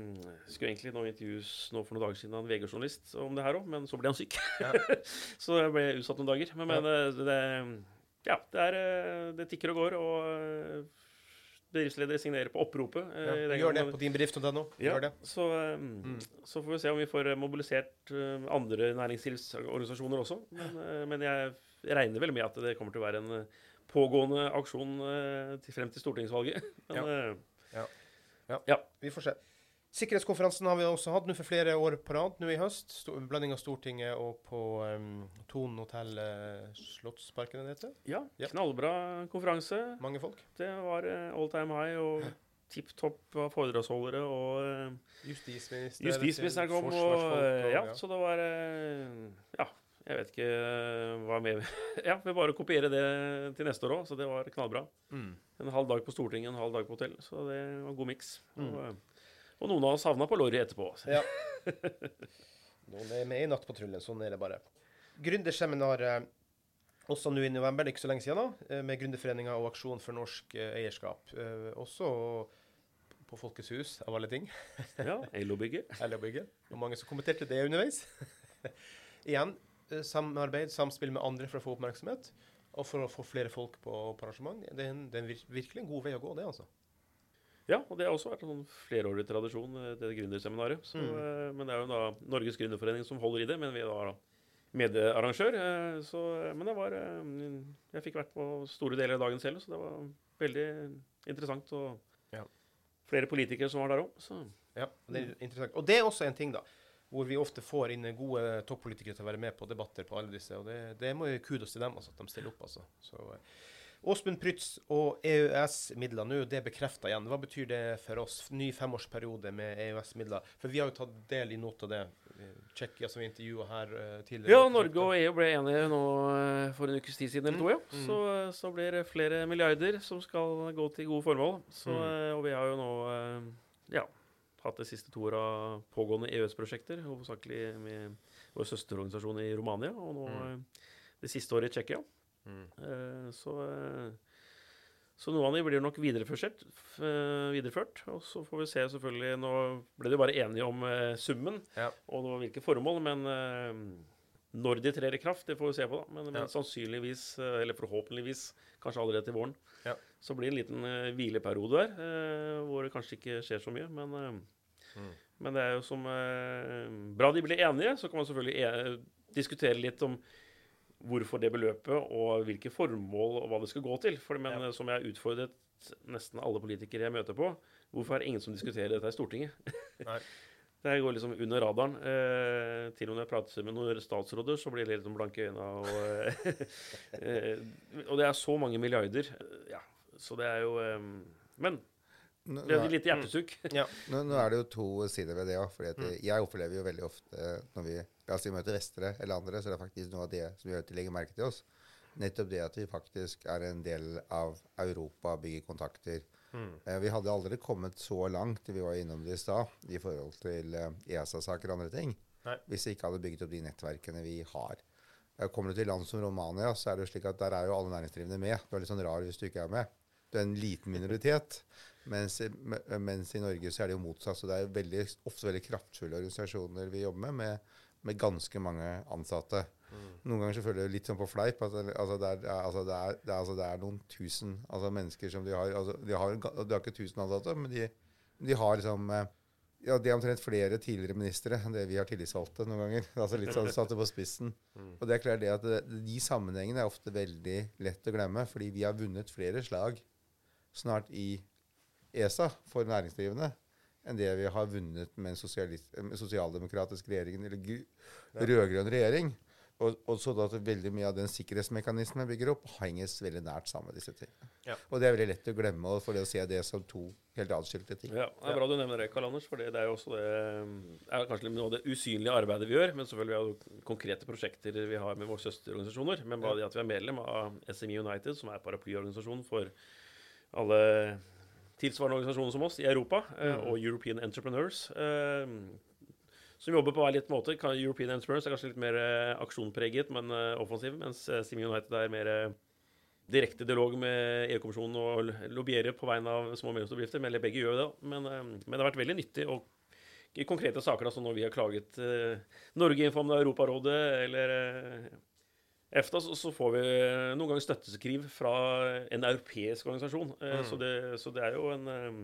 skulle egentlig nå intervjues nå for noen dager siden av en VG-journalist om det her òg, men så ble han syk. Ja. så jeg ble utsatt noen dager. Men, men eh, det, ja, det, er, eh, det tikker og går, og eh, bedriftsledere signerer på oppropet. eh, Ja, gjør det på dinbedrift.no. ja, Gjør det. Så, um, så får vi se om vi får mobilisert uh, andre næringslivsorganisasjoner også. Men, uh, men jeg regner vel med at det kommer til å være en pågående aksjon til frem til stortingsvalget. Men, Ja. ja. Vi får se. Sikkerhetskonferansen har vi også hatt nå for flere år på rad nå i høst. Sto, blanding av Stortinget og på um, Thon hotell eh, Slottsparken, det heter. Ja, Ja. knallbra konferanse. Mange folk. Det var uh, all time high og tipp topp av foredragsholdere. Og eh, Justisminister. justisministeren kom, og ja, ja. så det var Ja, jeg vet ikke hva mer Ja, vi bare kopierer det til neste år òg, så det var knallbra. Mm. En halv dag på Stortinget, en halv dag på hotell, så det var god miks. Mm. Og, og noen av oss havna på Lorry etterpå. Ja. Noen er med i Nattpatruljen, sånn er det bare. Gründerseminar også nå i november, det er ikke så lenge siden, da, eh, med Gründerforeninga og Aksjon for norsk eh, eierskap. Eh, Også på Folkets hus, av alle ting. Ja, LO-bygget. LO-bygget. Og mange som kommenterte det underveis. Igjen samarbeid, samspill med andre for å få oppmerksomhet. Og for å få flere folk på, arrangement. Det er, en, det er virkelig en god vei å gå, det, altså. Ja, og det har også vært en sånn flerårig tradisjon, eh, det gründerseminaret. Så, Mm. eh, Men det er jo da Norges gründerforening som holder i det, men vi er da medarrangør. eh, Så, men det var eh, Jeg fikk vært på store deler av dagen selv, så det var veldig interessant. Og Ja. flere politikere som var der òg, så Ja, det er interessant. Og det er også en ting, da, hvor vi ofte får inn gode toppolitikere til å være med på debatter på alle disse. Og det, det må jo kudos til dem, altså, at de stiller opp, altså. Så eh, Åsmund Prytz og EØS-midler nå, det er bekrefta igjen. Hva betyr det for oss? Ny femårsperiode med EØS-midler. For vi har jo tatt del i noe av det. Eh, Tsjekkia, som vi intervjua her eh, tidligere. Ja, Norge og EU ble enige nå eh, for en ukes tid siden eller to, ja. Mm. Så, så blir det flere milliarder som skal gå til gode formål. Så, Mm. Og vi har jo nå ja, hatt de siste to åra pågående EØS-prosjekter, hovedsakelig med vår søsterorganisasjon i Romania, og nå Mm. det siste året i Tsjekkia. Mm. Så, eh, så noen av det blir nok videreført, eh, videreført. Og så får vi se selvfølgelig Nå ble de bare enige om summen Ja. og hvilke formål, men når de trer i kraft, det får vi se på, da. Men, men Ja. sannsynligvis, eller forhåpentligvis, kanskje allerede til våren, Ja. så blir det en liten hvileperiode der, hvor det kanskje ikke skjer så mye. Men, Mm. men det er jo som Bra de blir enige, så kan man selvfølgelig e diskutere litt om hvorfor det beløpet, og hvilke formål og hva det skal gå til. For, men Ja. som jeg har utfordret nesten alle politikere jeg møter på, hvorfor er det ingen som diskuterer dette i Stortinget? Det går liksom under radaren. Eh, til og med når jeg prater med noen statsråder, så blir det litt om blanke øyne. Og, eh, og det er så mange milliarder. Ja, så det er jo eh, Men Nå, det er litt hjertesukk. Ja. nå, nå er det jo to sider ved det òg. Mm. Jeg opplever jo veldig ofte når vi la oss si, møter vestre eller andre, så er det faktisk noe av det som gjør at de legger merke til oss. Nettopp det at vi faktisk er en del av Europa, bygger kontakter. Mm. Eh, Vi hadde aldri kommet så langt, vi var innom det i stad, i forhold til eh, ESA-saker og andre ting, Nei. hvis vi ikke hadde bygget opp de nettverkene vi har. Eh, Kommer du til land som Romania, så er det jo slik at der er jo alle næringsdrivende med. Du er litt sånn rar hvis du ikke er med. Er en liten minoritet. Mens, mens i Norge så er det jo motsatt. Så det er veldig, ofte veldig kraftfulle organisasjoner vi jobber med, med, med ganske mange ansatte. Noen ganger så føler jeg litt sånn på fleip. at altså det, er, altså det, er, det, er, altså det er noen tusen altså mennesker som de har altså De har, de har ikke tusen ansatte, men de, de har liksom eh, ja, De er omtrent flere tidligere ministre enn det vi har tillitsvalgte noen ganger. altså Litt sånn satt det på spissen. Og det er klart det at det, de sammenhengene er ofte veldig lett å glemme, fordi vi har vunnet flere slag snart i ESA for næringsdrivende enn det vi har vunnet med en sosialdemokratisk regjering eller rød-grønn regjering. Og, og så at veldig mye av den sikkerhetsmekanismen bygger opp, henges veldig nært sammen med disse tingene. Ja. Og det er veldig lett å glemme, for det å se det som to helt atskilte ting. Ja, det er bra du nevner det, Karl Anders. For det, det er jo også det er kanskje noe av det usynlige arbeidet vi gjør. Men selvfølgelig er det konkrete prosjekter vi har med våre søsterorganisasjoner. Men bare det at vi er medlem av SME United, som er paraplyorganisasjon for alle tilsvarende organisasjoner som oss i Europa, mm. og European Entrepreneurs. eh, som jobber på hver litt måte. European Entrepreneurs er kanskje litt mer eh, aksjonpreget, men eh, offensiv. Mens Simi United er mer eh, direkte dialog med EU-kommisjonen og lobbyere på vegne av små og mellomstore bedrifter. Men begge gjør det. Men, eh, men det har vært veldig nyttig. Og i konkrete saker, altså når vi har klaget eh, Norge for Europarådet eller eh, EFTA, så, så får vi eh, noen ganger støtteskriv fra en europeisk organisasjon. Mm. så, det, så det er jo en eh,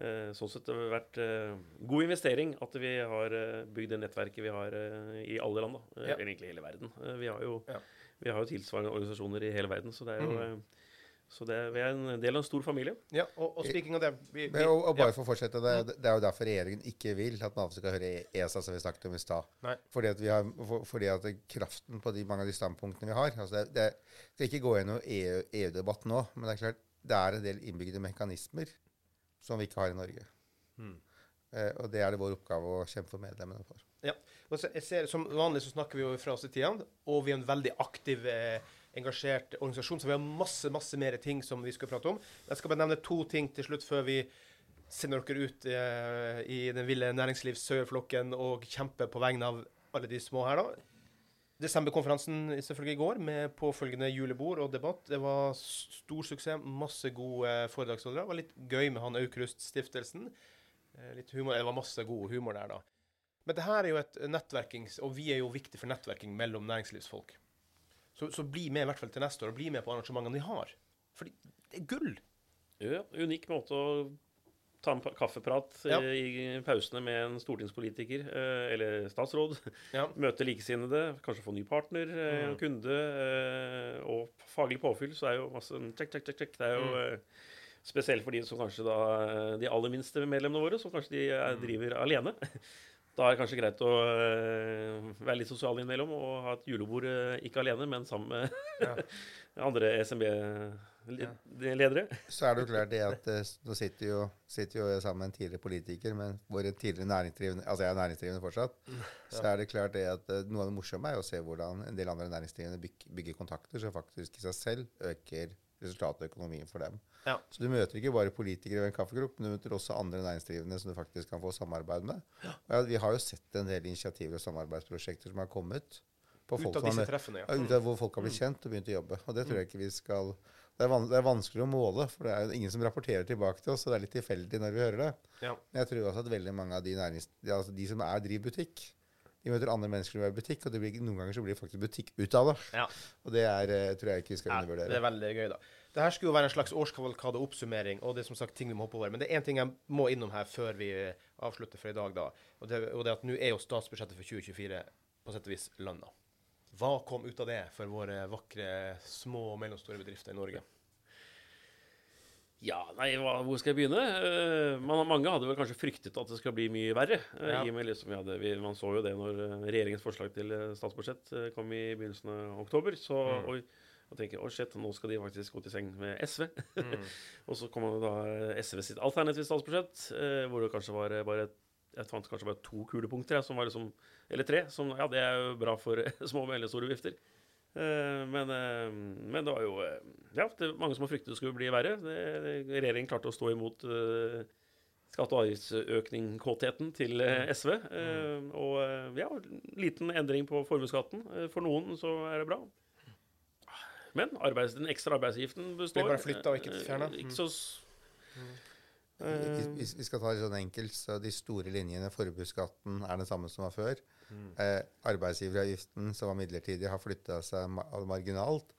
eh, Sånn sett har det vært eh, god investering at vi har eh, bygd det nettverket vi har eh, i alle land. da. Eh, Ja. Egentlig hele verden. Eh, vi har jo Ja. vi har jo tilsvarende organisasjoner i hele verden, så det er jo Mhm. Så det, vi er en del av en stor familie. Ja, og, og speaking av det vi, vi, og, og bare ja. for å fortsette, det, det er jo derfor regjeringen ikke vil at Nav skal høre ESA, som vi snakket om i stad. Nei. Fordi at, vi har, for, fordi at kraften på de, mange av de standpunktene vi har altså det, det, skal ikke gå gjennom EU EU-debatt nå, men det er klart det er en del innbygde mekanismer som vi ikke har i Norge. Mm. Eh, og det er det vår oppgave å kjempe for medlemmene for. Og så- Jeg ser, som vanlig så snakker vi jo fra oss i tida, og vi er en veldig aktiv, eh, engasjert organisasjon, så vi har masse masse mer ting som vi skal prate om. Jeg skal bare nevne to ting til slutt før vi sender dere ut eh, i den ville næringslivssøyerflokken og kjemper på vegne av alle de små her, da. Desemberkonferansen selvfølgelig i går, med påfølgende julebord og debatt. Det var stor suksess. Masse gode foredragsholdere. Det var litt gøy med han Aukrust-stiftelsen. Eh, Litt humor. Det var masse god humor der, da. Men det her er jo et nettverkings... Og vi er jo viktig for nettverking mellom næringslivsfolk. Så, så bli med i hvert fall til neste år, og bli med på arrangementene vi har. Fordi det er gull! Ja, unik måte å ta en kaffeprat Ja. eh, i pausene med en stortingspolitiker eh, eller statsråd. Ja. Møte likesinnede, kanskje få ny partner, eh, Mm. kunde. Og faglig påfyll, så er jo masse check, check, check, check. Det er jo Mm. spesielt for de som kanskje da De aller minste medlemmene våre, som kanskje de driver Mm. driver alene. Da er det kanskje greit å eh, være litt sosial innimellom og ha et julebord eh, ikke alene, men sammen med Ja. andre SMB-ledere. Så er det jo klart det at eh, nå sitter jo, sitter jo sammen med en tidligere politiker, men våre tidligere næringsdrivende Altså jeg er næringsdrivende fortsatt. Så er det klart det at eh, noe av det morsomme er å se hvordan en del andre næringsdrivende bygger kontakter som faktisk i seg selv øker resultatet i økonomien for dem. Ja. Så du møter ikke bare politikere ved en kaffekropp, men du møter også andre næringsdrivende som du faktisk kan få samarbeid med. Ja. ja, vi har jo sett en del initiativer og samarbeidsprosjekter som har kommet på Ut av disse treffene, ja, ut av hvor folk har blitt kjent og begynt å jobbe. Og det tror jeg ikke vi skal det er, det er vanskelig å måle, for det er ingen som rapporterer tilbake til oss, så det er litt tilfeldig når vi hører det. Ja. Men jeg tror også at veldig mange av de, altså de som er driver butikk, de møter andre mennesker som er i butikk, og det blir, noen ganger så blir det faktisk butikk ut av det. Ja. Og det er, eh, tror jeg ikke vi skal Ja, det er veldig gøy, da. Det her skulle jo være en slags årskavalkade-oppsummering, og det er som sagt ting vi må hoppe over. Men det er én ting jeg må innom her før vi avslutter for i dag, da. Og det, og det at nå er jo statsbudsjettet for 2024 på sett og vis landa. Hva kom ut av det for våre vakre små og mellomstore bedrifter i Norge? Ja, nei, hva, hvor skal jeg begynne? Uh, man, mange hadde vel kanskje fryktet at det skal bli mye verre. Uh, Ja. i og med liksom vi hadde, vi, Man så jo det når eh, regjeringens forslag til statsbudsjett uh, kom i begynnelsen av oktober. Så, Mm. og, og tenker å shit, nå skal de faktisk gå til seng med SV. Mm. og så kom da SV sitt alternative statsbudsjett, hvor det kanskje var bare jeg fant kanskje bare to kulepunkter, jeg, som var liksom, eller tre. Som, ja, det er jo bra for små og mellomstore bedrifter. Eh, men, eh, men det var jo eh, Ja, det var mange som har fryktet det skulle bli verre. Det, det, regjeringen klarte å stå imot eh, skatte- og avgiftsøkning-kåtheten til eh, SV. eh, og ja, liten endring på formuesskatten. For noen så er det bra. Men arbeids, den ekstra arbeidsgiften består. Blir bare flyttet og ikke fjerna. Eh, hvis vi skal ta det sånn enkelt, så de store linjene, forbudsskatten er den samme som var før. Mm. Eh, arbeidsgiveravgiften, som var midlertidig, har flytta seg ma marginalt.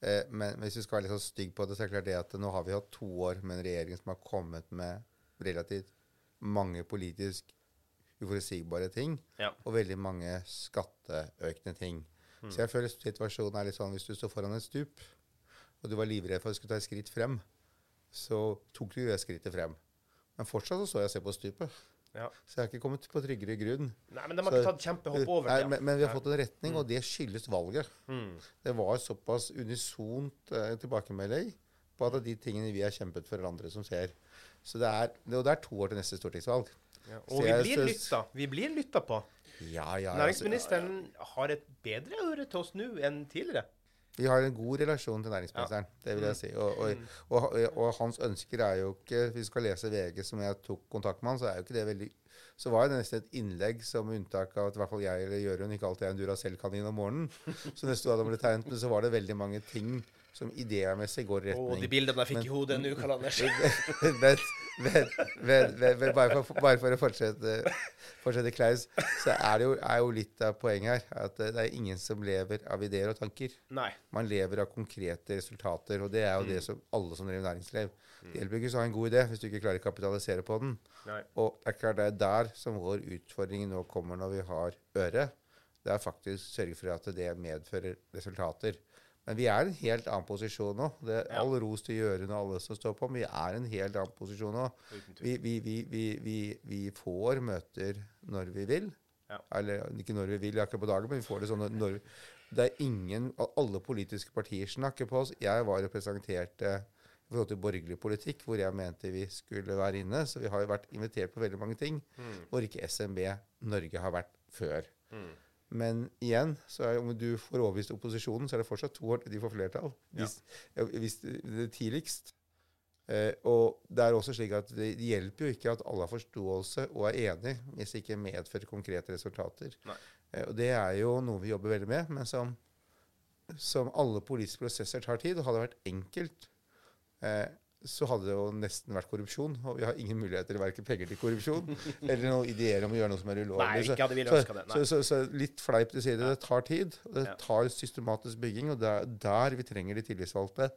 Eh, men hvis vi skal være litt så stygg på det, så er det klart det at nå har vi hatt to år med en regjering som har kommet med relativt mange politisk uforutsigbare ting, Ja. og veldig mange skatteøkende ting. Så jeg føler situasjonen er litt sånn hvis du står foran et stup, og du var livredd for at du skulle ta et skritt frem, så tok du det skrittet frem. Men fortsatt så står jeg og ser på stupet. Ja. Så jeg har ikke kommet på tryggere grunn. Nei, men de har Så- ikke tatt kjempehopp over Nei, det. men, men vi har fått en retning, og det skyldes valget. Mm. Det var såpass unisont eh, tilbakemelding på at de tingene vi har kjempet for, er andre som ser. Så det er, det, og det er to år til neste stortingsvalg. Ja. Og vi blir lytta. Vi blir lytta på. Ja, ja, altså, Næringsministeren har et bedre øre til oss nå enn tidligere. Vi har en god relasjon til næringsministeren, det vil jeg si. Og, og, og, og, hans ønsker er jo ikke Hvis vi skal lese VG, som jeg tok kontakt med han, så er jo ikke det veldig Så var det nesten et innlegg som unntak av at i hvert fall jeg eller Jørund ikke alltid er en Duracell-kanin om morgenen. Så nesten da det ble tegnet, men så var det veldig mange ting som idémessig går i retning. Oh, de bildene jeg fikk i hodet nå, Karl Anders. men, men, men, men, bare, for, bare for å fortsette, fortsette Klaus, så er det jo, er jo litt av poenget her at det er ingen som lever av ideer og tanker. Nei. Man lever av konkrete resultater, og det er jo det som alle som driver næringsliv. Det hjelper ikke å ha en god idé hvis du ikke klarer å kapitalisere på den. Nei. Og det er klart det er der som vår utfordring nå kommer når vi har øre. Det er faktisk sørge for at det medfører resultater. Men vi er i en helt annen posisjon nå. Det Ja. All ros til Jørund og alle som står på, men vi er i en helt annen posisjon nå. Vi, vi, vi, vi, vi, vi får møter når vi vil. Ja. Eller ikke når vi vil, akkurat på dagen, men vi får det sånn når Det er ingen Alle politiske partier snakker på oss. Jeg var og presenterte i forhold til borgerlig politikk, hvor jeg mente vi skulle være inne. Så vi har jo vært invitert på veldig mange ting Mm. hvor ikke SMB Norge har vært før. Mm. Men igjen, så er, om du får overbevist opposisjonen, så er det fortsatt to år til de får flertall. Hvis, ja. hvis det, tidligst. Eh, og det er også slik at det hjelper jo ikke at alle har forståelse og er enig, hvis det ikke medfører konkrete resultater. Eh, og det er jo noe vi jobber veldig med, men som, som alle politiske prosesser tar tid. Og hadde det vært enkelt, eh, så hadde det jo nesten vært korrupsjon. Og vi har ingen muligheter til verken penger til korrupsjon eller noen ideer om å gjøre noe som er ulovlig. Så- så, så, så, litt fleip til side. Det tar tid. og Det tar systematisk bygging, og det er der vi trenger de tillitsvalgte.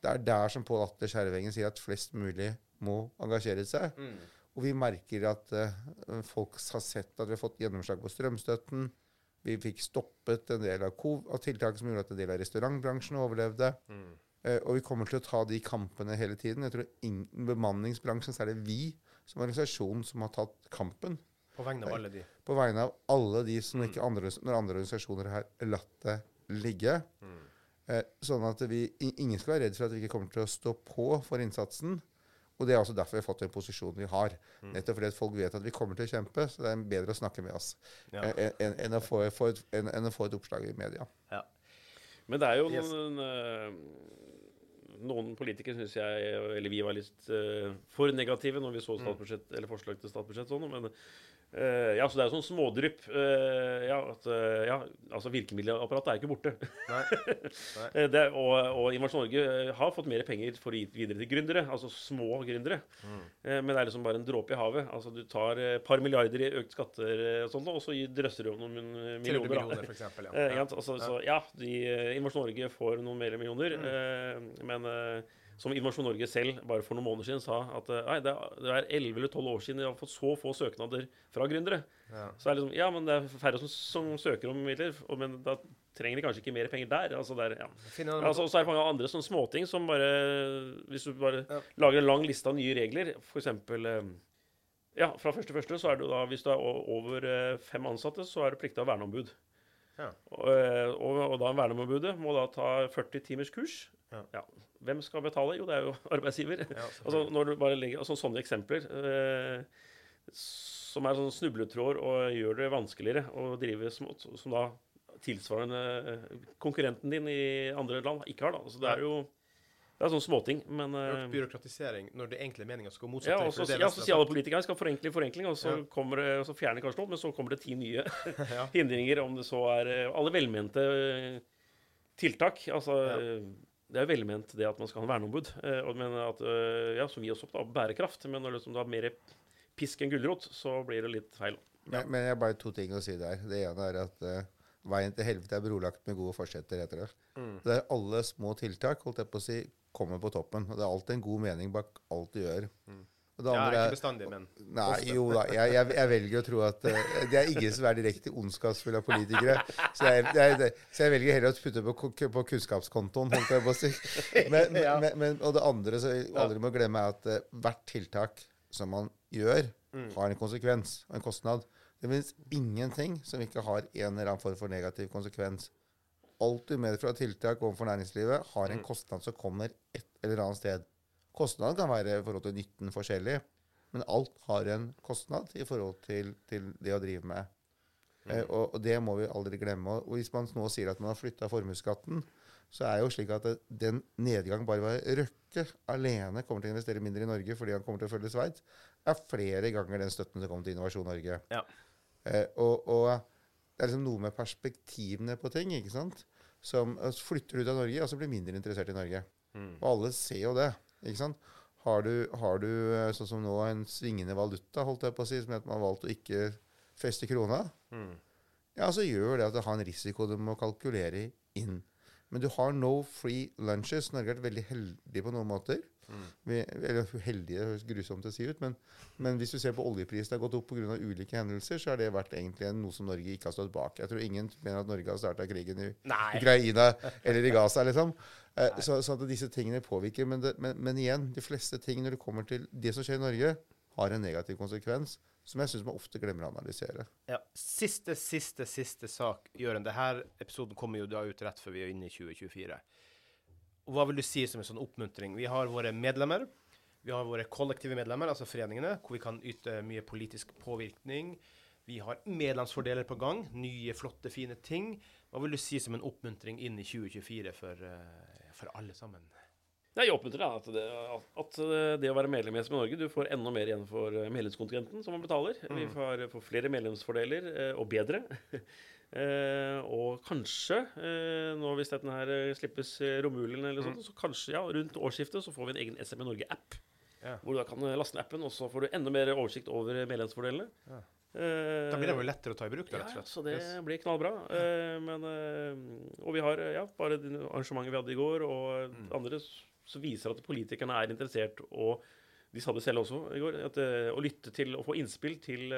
Det er der som Pål Atle Skjervengen sier at flest mulig må engasjere seg. Mm. Og vi merker at uh, folk har sett at vi har fått gjennomslag på strømstøtten. Vi fikk stoppet en del av, av tiltak som gjorde at en del av restaurantbransjen overlevde. Mm. Eh, og vi kommer til å ta de kampene hele tiden. Jeg tror ingen, bemanningsbransjen så er det vi som organisasjon som har tatt kampen. På vegne av alle de. På vegne av alle de som ikke andre, når andre organisasjoner har latt det ligge. Mm. Eh, sånn at vi, ingen skal være redd for at vi ikke kommer til å stå på for innsatsen. Og det er også derfor vi har fått den posisjonen vi har. Mm. Nettopp fordi at folk vet at vi kommer til å kjempe, så det er bedre å snakke med oss Ja. eh, enn enn å, få- få et- enn- enn å få et oppslag i media. Ja. Men det er jo Yes. noen eh, Noen politikere syns jeg, eller vi, var litt uh, for negative når vi så statsbudsjett, eller forslag til statsbudsjett. Sånn, men eh, ja, så det er jo sånn smådrypp. Uh, ja, at, uh, ja, altså Virkemiddelapparatet er ikke borte. Nei. Eh, det, og, og Innovasjon Norge har fått mer penger for å gi videre til gründere, altså små gründere. Mm. Men det er liksom bare en dråpe i havet. Altså Du tar et par milliarder i økt skatter, og sånt, og så drøsser du om noen millioner, 300 millioner. for eksempel. ja. Ja. altså, Så ja, de, Innovasjon Norge får noen mer millioner. Mm. Men som Innovasjon Norge selv bare for noen måneder siden sa at eh, nei, det er, er 11 eller 12 år siden de har fått så få søknader fra gründere. Ja. Så er liksom, ja, men det er færre som, som søker om midler, og, men da trenger de kanskje ikke mer penger der. altså der, ja. Altså, så er det mange andre sånne småting som bare Hvis du bare Ja. lager en lang liste av nye regler, f.eks. Ja, fra første første så er du da Hvis du er over eh, fem ansatte, så er du pliktig ha verneombud. Ja. Og, eh, og, og da verneombudet må da ta 40 timers kurs. Ja. Hvem skal betale? Jo, det er jo arbeidsgiver. Ja, Altså, når du bare legger, altså, sånne eksempler eh, som er sånn snubletråder og gjør det vanskeligere å drive smått, som da tilsvarende eh, konkurrenten din i andre land ikke har. da. Så det er jo det er sånne småting, men eh, byråkratisering når det egentlig er meninga skal gå motsatt. ja, vei, og for så det er ja, det så sier er alle politikere skal forenkle forenkling, og så, Ja. kommer det, og så fjerner kanskje noe, men så kommer det ti nye hindringer, om det så er eh, alle velmente tiltak. Altså, Ja. Det er jo velment det at man skal ha en verneombud, eh, men at, eh, ja, som gir oss opp da, bærekraft. Men når liksom, du har mer pisk enn gulrot, så blir det litt feil. Men, men jeg har bare to ting å si der. Det ene er at eh, veien til helvete er brolagt med gode forsetter, heter det. Mm. Det er alle små tiltak holdt jeg på å si, kommer på toppen. Og det er alltid en god mening bak alt du gjør. Mm. Og andre ja, ikke bestandig, men Nei, ofte. jo da. Jeg, jeg, jeg velger å tro at uh, det er ingen som er direkte ondskapsfulle av politikere. Så jeg, jeg, så jeg velger heller å putte på, på kunnskapskontoen, holdt jeg på å si. Men, men, men, og det andre som vi aldri må glemme, er at uh, hvert tiltak som man gjør, Mm. har en konsekvens og en kostnad. Det finnes ingenting som ikke har en eller annen form for negativ konsekvens. Alt du medfører av tiltak overfor næringslivet, har en Mm. kostnad som kommer et eller annet sted. Kostnaden kan være i forhold til nytten forskjellig, men alt har en kostnad i forhold til, til det å drive med. Eh, og, og det må vi aldri glemme. Og hvis man nå sier at man har flytta formuesskatten, så er det jo slik at det, den nedgang bare ved Røkke alene kommer til å investere mindre i Norge fordi han kommer til å følge Sveits, er flere ganger den støtten som kommer til Innovasjon Norge. Ja. Eh, og, og det er liksom noe med perspektivene på ting, ikke sant? Som altså, flytter ut av Norge, og så blir mindre interessert i Norge. Mm. Og alle ser jo det. Ikke sant? Har du, har du eh, sånn som nå en svingende valuta, holdt jeg på å si, som at man har valgt å ikke feste krona, Mm. ja, så gjør det at det har en risiko du må kalkulere inn. Men du har no free lunches. Norge har vært veldig heldig på noen måter. Vi, eller heldige, det høres grusomt å si ut, men, men hvis du ser på oljeprisen har gått opp pga. ulike hendelser, så har det vært egentlig noe som Norge ikke har stått bak. Jeg tror ingen mener at Norge har starta krigen i Nei. Ukraina eller i Gaza, liksom. Eh, så, så at disse tingene påvirker. Men, det, men, men igjen, de fleste ting når det kommer til det som skjer i Norge, har en negativ konsekvens, som jeg syns man ofte glemmer å analysere. Ja. Siste, siste, siste sak, Jørund. Denne episoden kommer jo da ut rett før vi er inne i 2024. Og Hva vil du si som en sånn oppmuntring? Vi har våre medlemmer. Vi har våre kollektive medlemmer, altså foreningene, hvor vi kan yte mye politisk påvirkning. Vi har medlemsfordeler på gang. Nye, flotte, fine ting. Hva vil du si som en oppmuntring inn i 2024 for, eh, for alle sammen? Jeg oppmuntrer deg at det, at eh, det å være medlem i SMN Norge Du får enda mer igjen for eh, medlemskontingenten som man betaler. Vi får, får flere medlemsfordeler, og bedre. Eh, og kanskje, eh, nå hvis dette her slippes romulen, romjulen eller sånt, så kanskje ja, rundt årsskiftet så får vi en egen SMN Norge-app. Ja. Hvor du da kan laste ned appen, og så får du enda mer oversikt over medlemsfordelene. Ja. Da blir det jo lettere å ta i bruk, da, rett og slett. ja, så det Yes. blir knallbra. Eh, men, eh, og vi har ja, bare arrangementet vi hadde i går, og Mm. andre s- så viser at politikerne er interessert, og de sa det selv også i går, at, eh, å lytte til og få innspill til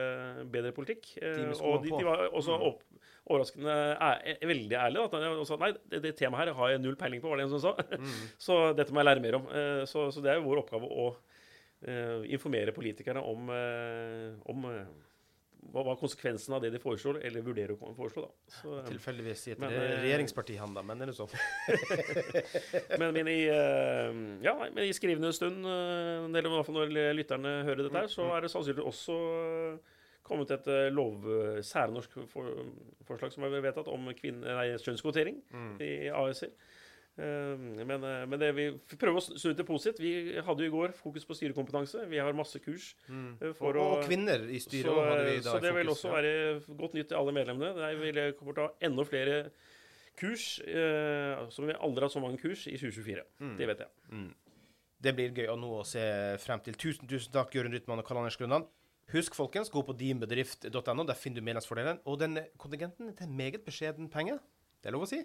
bedre politikk. Og de, de var også Mm. opp, overraskende er, veldig ærlige. At de sa nei, det, det temaet her har jeg null peiling på, var det en som sa. Mm. så dette må jeg lære mer om. Så, så det er jo vår oppgave å informere politikerne om, om hva var konsekvensen av det de foreslår, eller vurderer å foreslå. da. Så, eh, Tilfeldigvis i et Men, re- eh, regjeringsparti, han da, men er det sånn? men, men, i, eh, ja, men i skrivende stund, eh, eller i hvert fall når lytterne hører dette, her, så er det sannsynligvis også eh, kommet et eh, lov, særnorsk for, forslag som er vedtatt om kvinne, nei, kjønnskvotering Mm. i AS-er. Eh, Men, eh, men det vi prøver å snu det positivt. Vi hadde jo i går fokus på styrekompetanse. Vi har masse kurs. Mm. Eh, for og, og å- kvinner i styret Så, hadde vi da så det det vil også være godt nytt til alle medlemmene. Der vil kommer til å ha enda flere kurs, eh, som vi aldri har hatt så mange kurs i 2024. Mm. Det vet jeg. Mm. Det blir gøy å nå å se frem til. Tusen, tusen takk, Jørund Rytman og Karl Anders Grønland. Husk, folkens, gå på dinbedrift.no. Der finner du medlemsfordelen. Og den kontingenten til meget beskjeden penge. Det er lov å si.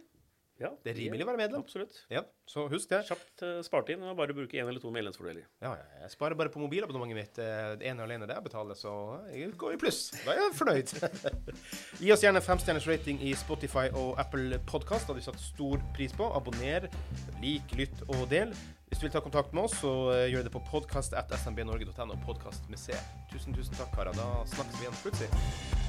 Ja, Det er rimelig å være medlem. Absolutt. Ja, så husk det. Kjapt uh, spart inn. og Bare bruke én eller to medlemsfordeler. Ja, ja, jeg sparer bare på mobilabonnementet mitt. eh, Det ene og alene det jeg betaler, så jeg går i pluss. Da er jeg fornøyd. Gi oss gjerne femstjerners rating i Spotify og Apple Podkast. Det hadde vi satt stor pris på. Abonner, lik, lytt og del. Hvis du vil ta kontakt med oss, så eh, gjør det på podkast.smbnorge.no. Podkast med C. Tusen, tusen takk, karer. Da snakkes vi igjen plutselig.